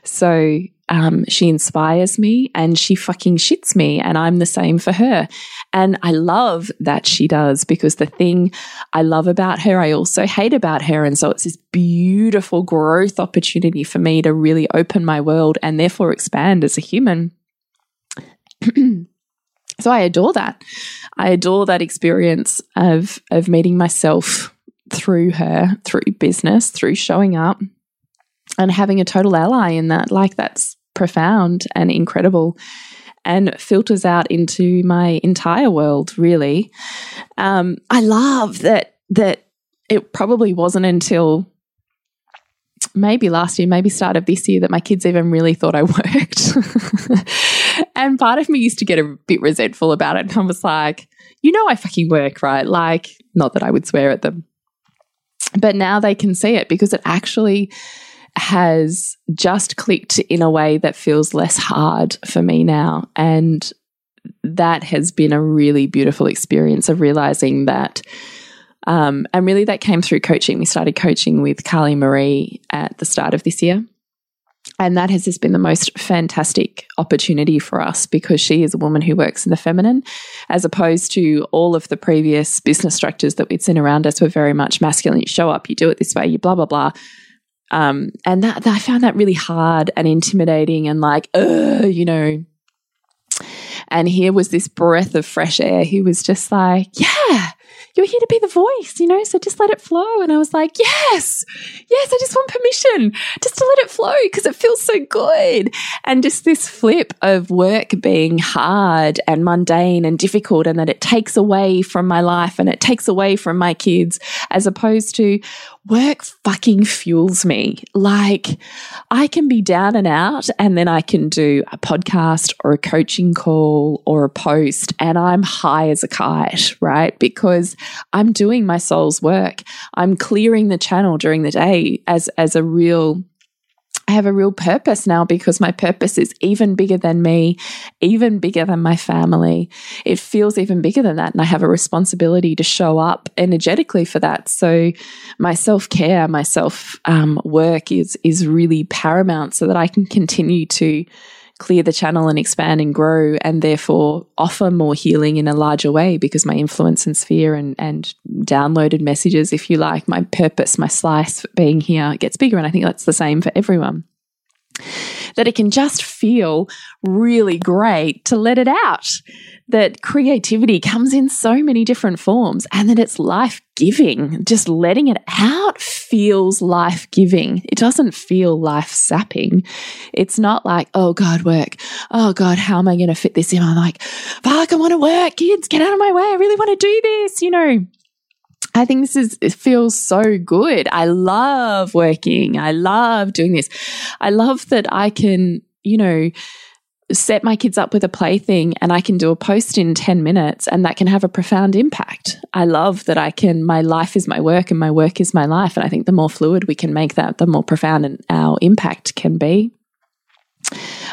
So um, she inspires me and she fucking shits me, and I'm the same for her. And I love that she does because the thing I love about her, I also hate about her. And so it's this beautiful growth opportunity for me to really open my world and therefore expand as a human. [clears throat] so I adore that. I adore that experience of of meeting myself through her, through business, through showing up and having a total ally in that, like that's profound and incredible and filters out into my entire world, really. Um, I love that that it probably wasn't until maybe last year, maybe start of this year that my kids even really thought I [laughs] worked. and part of me used to get a bit resentful about it. And I was like, you know, I fucking work, right? Like, not that I would swear at them. But now they can see it because it actually has just clicked in a way that feels less hard for me now. And that has been a really beautiful experience of realizing that. Um, and really, that came through coaching. We started coaching with Carly Marie at the start of this year. And that has just been the most fantastic opportunity for us because she is a woman who works in the feminine, as opposed to all of the previous business structures that we'd seen around us were very much masculine. You show up, you do it this way, you blah, blah, blah. Um, and that, that, I found that really hard and intimidating and like, uh, you know. And here was this breath of fresh air. He was just like, yeah, you're here to be the voice, you know, so just let it flow. And I was like, yes, yes, I just want permission just to let it flow because it feels so good. And just this flip of work being hard and mundane and difficult, and that it takes away from my life and it takes away from my kids, as opposed to work fucking fuels me. Like I can be down and out and then I can do a podcast or a coaching call or a post and I'm high as a kite, right? Because I'm doing my soul's work. I'm clearing the channel during the day as as a real I have a real purpose now because my purpose is even bigger than me, even bigger than my family. It feels even bigger than that. And I have a responsibility to show up energetically for that. So my self care, my self um, work is, is really paramount so that I can continue to clear the channel and expand and grow and therefore offer more healing in a larger way because my influence and sphere and, and downloaded messages, if you like, my purpose, my slice being here gets bigger. And I think that's the same for everyone. That it can just feel really great to let it out that creativity comes in so many different forms and that it's life giving. Just letting it out feels life giving. It doesn't feel life sapping. It's not like, oh God, work. Oh God, how am I going to fit this in? I'm like, fuck, I want to work. Kids, get out of my way. I really want to do this, you know. I think this is, it feels so good. I love working. I love doing this. I love that I can, you know, set my kids up with a plaything and I can do a post in 10 minutes and that can have a profound impact. I love that I can, my life is my work and my work is my life. And I think the more fluid we can make that, the more profound our impact can be.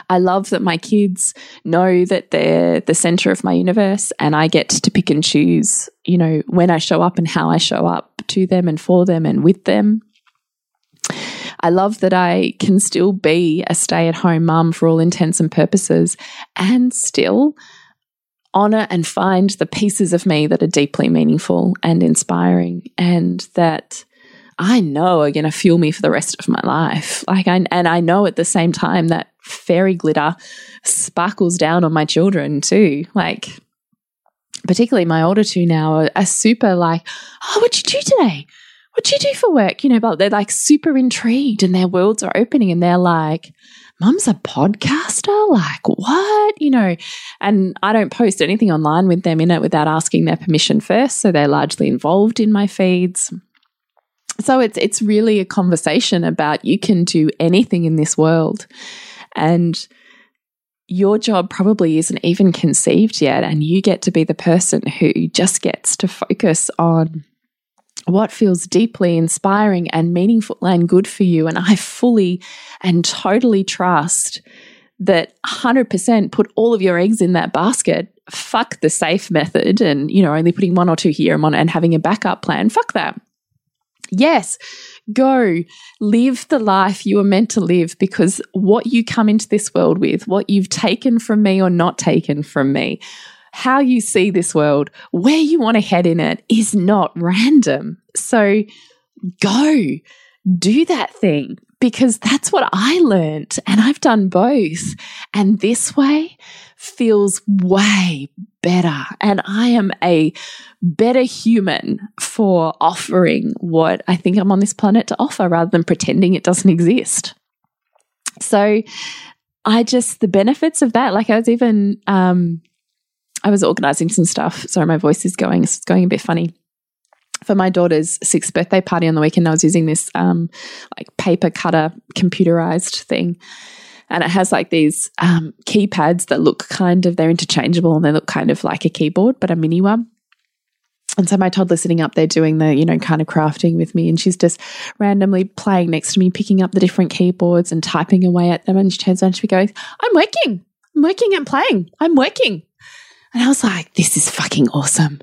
I love that my kids know that they're the center of my universe and I get to pick and choose, you know, when I show up and how I show up to them and for them and with them. I love that I can still be a stay at home mum for all intents and purposes and still honor and find the pieces of me that are deeply meaningful and inspiring and that I know are going to fuel me for the rest of my life. Like, I, and I know at the same time that fairy glitter sparkles down on my children too. Like, particularly my older two now are, are super like, oh, what'd you do today? What'd you do for work? You know, but they're like super intrigued and their worlds are opening and they're like, Mum's a podcaster? Like, what? You know, and I don't post anything online with them in it without asking their permission first. So they're largely involved in my feeds. So it's it's really a conversation about you can do anything in this world. And your job probably isn't even conceived yet. And you get to be the person who just gets to focus on what feels deeply inspiring and meaningful and good for you. And I fully and totally trust that 100% put all of your eggs in that basket. Fuck the safe method and, you know, only putting one or two here and, one, and having a backup plan. Fuck that. Yes, go live the life you were meant to live because what you come into this world with, what you've taken from me or not taken from me, how you see this world, where you want to head in it is not random. So go do that thing because that's what I learned. And I've done both. And this way feels way better. And I am a better human for offering what I think I'm on this planet to offer rather than pretending it doesn't exist. So I just, the benefits of that, like I was even, um, I was organizing some stuff. Sorry, my voice is going, it's going a bit funny. For my daughter's sixth birthday party on the weekend, I was using this um, like paper cutter computerized thing. And it has like these um, keypads that look kind of, they're interchangeable and they look kind of like a keyboard, but a mini one. And so my toddler's sitting up there doing the, you know, kind of crafting with me. And she's just randomly playing next to me, picking up the different keyboards and typing away at them. And she turns around and she goes, I'm working. I'm working and playing. I'm working. And I was like, this is fucking awesome.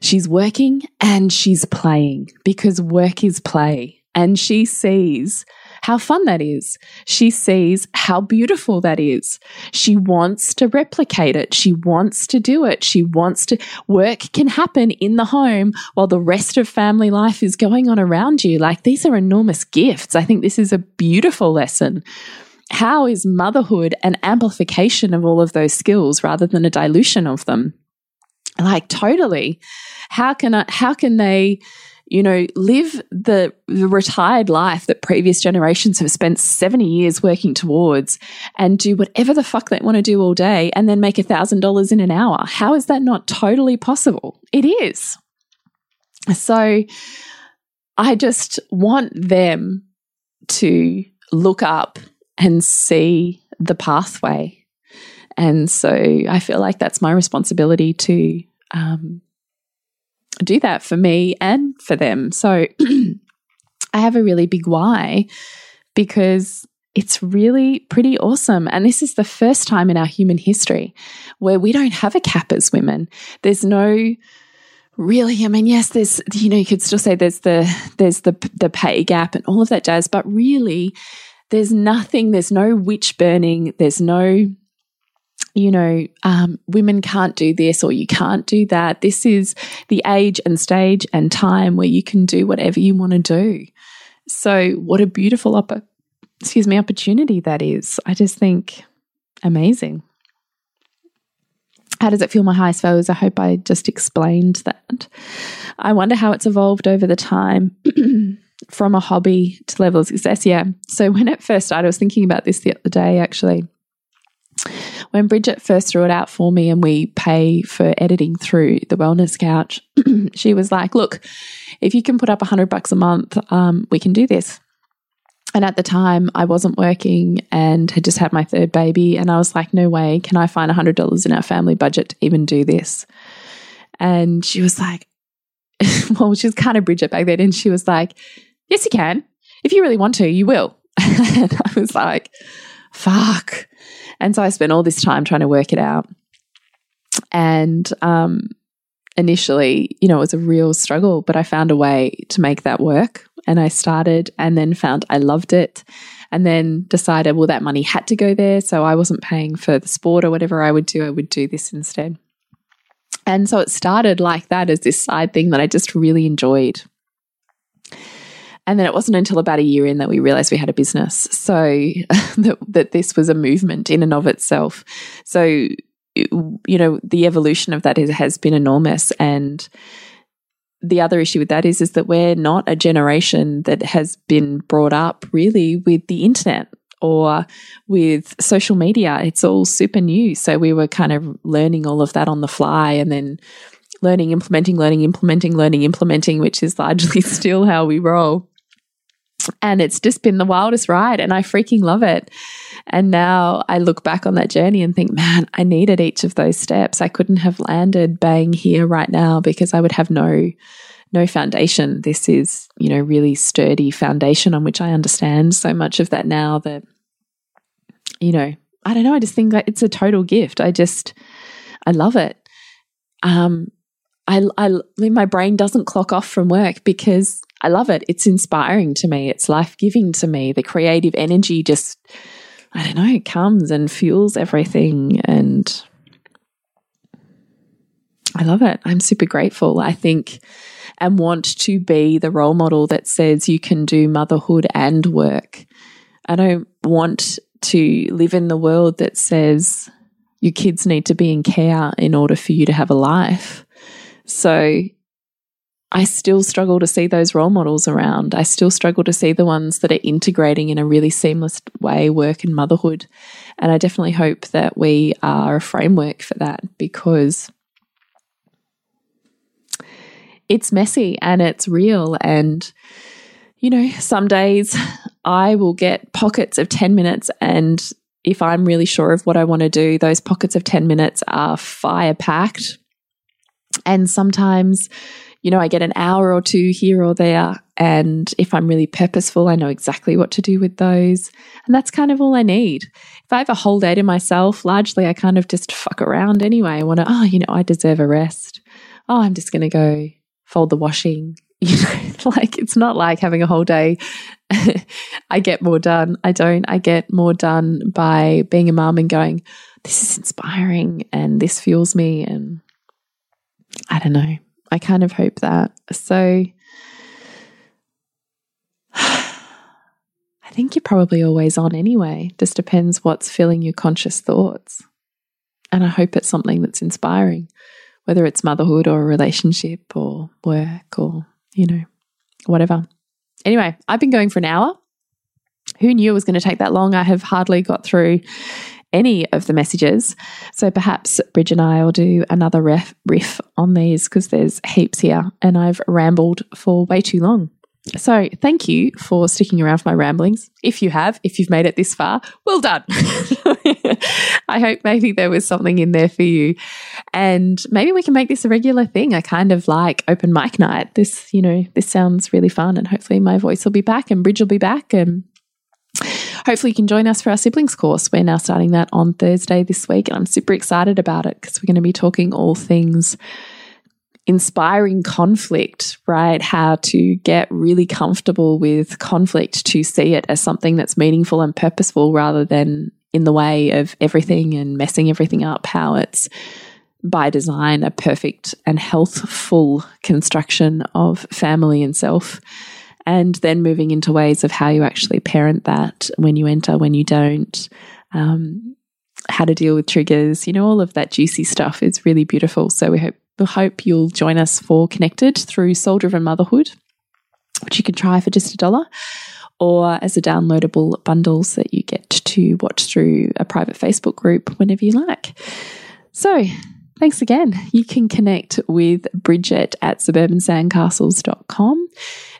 She's working and she's playing because work is play. And she sees how fun that is. She sees how beautiful that is. She wants to replicate it. She wants to do it. She wants to work can happen in the home while the rest of family life is going on around you. Like these are enormous gifts. I think this is a beautiful lesson how is motherhood an amplification of all of those skills rather than a dilution of them? Like totally. How can I, how can they, you know, live the, the retired life that previous generations have spent 70 years working towards and do whatever the fuck they want to do all day and then make a thousand dollars in an hour? How is that not totally possible? It is. So I just want them to look up and see the pathway. And so I feel like that's my responsibility to um, do that for me and for them. So [clears throat] I have a really big why because it's really pretty awesome. And this is the first time in our human history where we don't have a cap as women. There's no really i mean yes there's you know you could still say there's the there's the the pay gap and all of that jazz but really there's nothing, there's no witch burning, there's no, you know, um, women can't do this or you can't do that. This is the age and stage and time where you can do whatever you want to do. So, what a beautiful op- excuse me opportunity that is. I just think amazing. How does it feel my highest values? I hope I just explained that. I wonder how it's evolved over the time. [clears throat] from a hobby to level of success. Yeah. So [laughs] when it first started, I was thinking about this the other day actually. When Bridget first threw it out for me and we pay for editing through the wellness couch, [clears throat] she was like, Look, if you can put up a hundred bucks a month, um, we can do this. And at the time, I wasn't working and had just had my third baby. And I was like, no way, can I find $100 in our family budget to even do this? And she was like, [laughs] well, she was kind of Bridget back then. And she was like, yes, you can. If you really want to, you will. [laughs] and I was like, fuck. And so I spent all this time trying to work it out. And um, initially, you know, it was a real struggle, but I found a way to make that work. And I started and then found I loved it. And then decided, well, that money had to go there. So I wasn't paying for the sport or whatever I would do. I would do this instead. And so it started like that as this side thing that I just really enjoyed. And then it wasn't until about a year in that we realized we had a business. So [laughs] that, that this was a movement in and of itself. So, you know, the evolution of that is, has been enormous. And the other issue with that is, is that we're not a generation that has been brought up really with the internet or with social media. It's all super new. So we were kind of learning all of that on the fly and then learning, implementing, learning, implementing, learning, implementing, which is largely [laughs] still how we roll. And it's just been the wildest ride, and I freaking love it. And now I look back on that journey and think, man, I needed each of those steps. I couldn't have landed bang here right now because I would have no no foundation. This is, you know, really sturdy foundation on which I understand so much of that now that, you know, I don't know, I just think it's a total gift. I just, I love it. Um, I, I, my brain doesn't clock off from work because I love it. It's inspiring to me. It's life giving to me. The creative energy just, I don't know, it comes and fuels everything. And I love it. I'm super grateful. I think and want to be the role model that says you can do motherhood and work. I don't want to live in the world that says your kids need to be in care in order for you to have a life. So I still struggle to see those role models around. I still struggle to see the ones that are integrating in a really seamless way work and motherhood. And I definitely hope that we are a framework for that because it's messy and it's real. And, you know, some days I will get pockets of 10 minutes and if I'm really sure of what I want to do, those pockets of 10 minutes are fire packed. And sometimes, you know, I get an hour or two here or there. And if I'm really purposeful, I know exactly what to do with those. And that's kind of all I need. If I have a whole day to myself, largely I kind of just fuck around anyway. I want to, oh, you know, I deserve a rest. Oh, I'm just going to go fold the washing. [laughs] You know, like it's not like having a whole day. [laughs] I get more done. I don't. I get more done by being a mum and going, this is inspiring and this fuels me. And I don't know. I kind of hope that. So [sighs] I think you're probably always on anyway. Just depends what's filling your conscious thoughts. And I hope it's something that's inspiring whether it's motherhood or a relationship or work or, you know, whatever. Anyway, I've been going for an hour. Who knew it was going to take that long? I have hardly got through any of the messages. So perhaps Bridge and I will do another riff, riff on these because there's heaps here and I've rambled for way too long. So, thank you for sticking around for my ramblings. If you have, if you've made it this far, well done. [laughs] I hope maybe there was something in there for you. And maybe we can make this a regular thing. I kind of like open mic night. This, you know, this sounds really fun. And hopefully my voice will be back and Bridge will be back. And hopefully you can join us for our siblings course. We're now starting that on Thursday this week. And I'm super excited about it because we're going to be talking all things inspiring conflict, right? How to get really comfortable with conflict to see it as something that's meaningful and purposeful rather than in the way of everything and messing everything up. How it's by design a perfect and healthful construction of family and self. And then moving into ways of how you actually parent that when you enter, when you don't. Um, how to deal with triggers, you know, all of that juicy stuff is really beautiful. So we hope we hope you'll join us for Connected through Soul Driven Motherhood, which you can try for just a dollar, or as a downloadable bundles that you get to watch through a private Facebook group whenever you like. So, thanks again. You can connect with Bridget at suburbansandcastles.com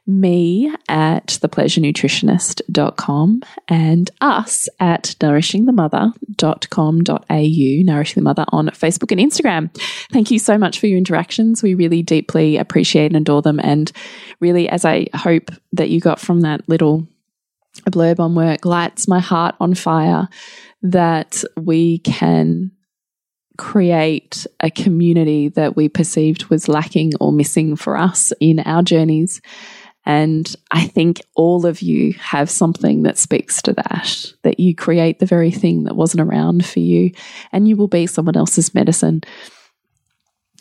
me at thepleasurenutritionist.com and us at nourishingthemother.com.au, Nourishing the Mother on Facebook and Instagram. Thank you so much for your interactions. We really deeply appreciate and adore them. And really, as I hope that you got from that little blurb on work, lights my heart on fire that we can create a community that we perceived was lacking or missing for us in our journeys and I think all of you have something that speaks to that, that you create the very thing that wasn't around for you, and you will be someone else's medicine.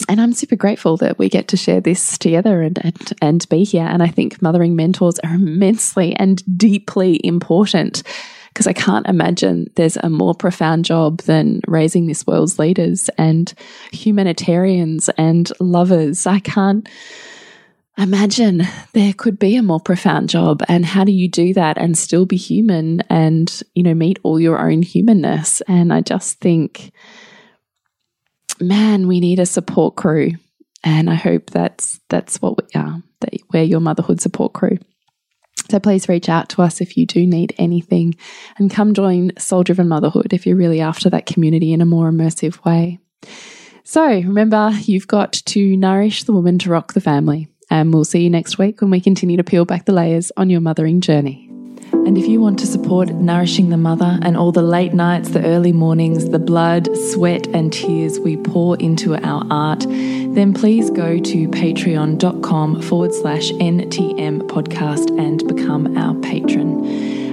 and I'm super grateful that we get to share this together and, and, and be here. And I think mothering mentors are immensely and deeply important because I can't imagine there's a more profound job than raising this world's leaders and humanitarians and lovers. I can't imagine there could be a more profound job. And how do you do that and still be human and, you know, meet all your own humanness? And I just think, man, we need a support crew. And I hope that's that's what we are, that we're your motherhood support crew. So please reach out to us if you do need anything and come join Soul Driven Motherhood if you're really after that community in a more immersive way. So remember, you've got to nourish the woman to rock the family. And we'll see you next week when we continue to peel back the layers on your mothering journey. And if you want to support Nourishing the Mother and all the late nights, the early mornings, the blood, sweat, and tears we pour into our art, then please go to patreon.com forward slash NTM podcast and become our patron.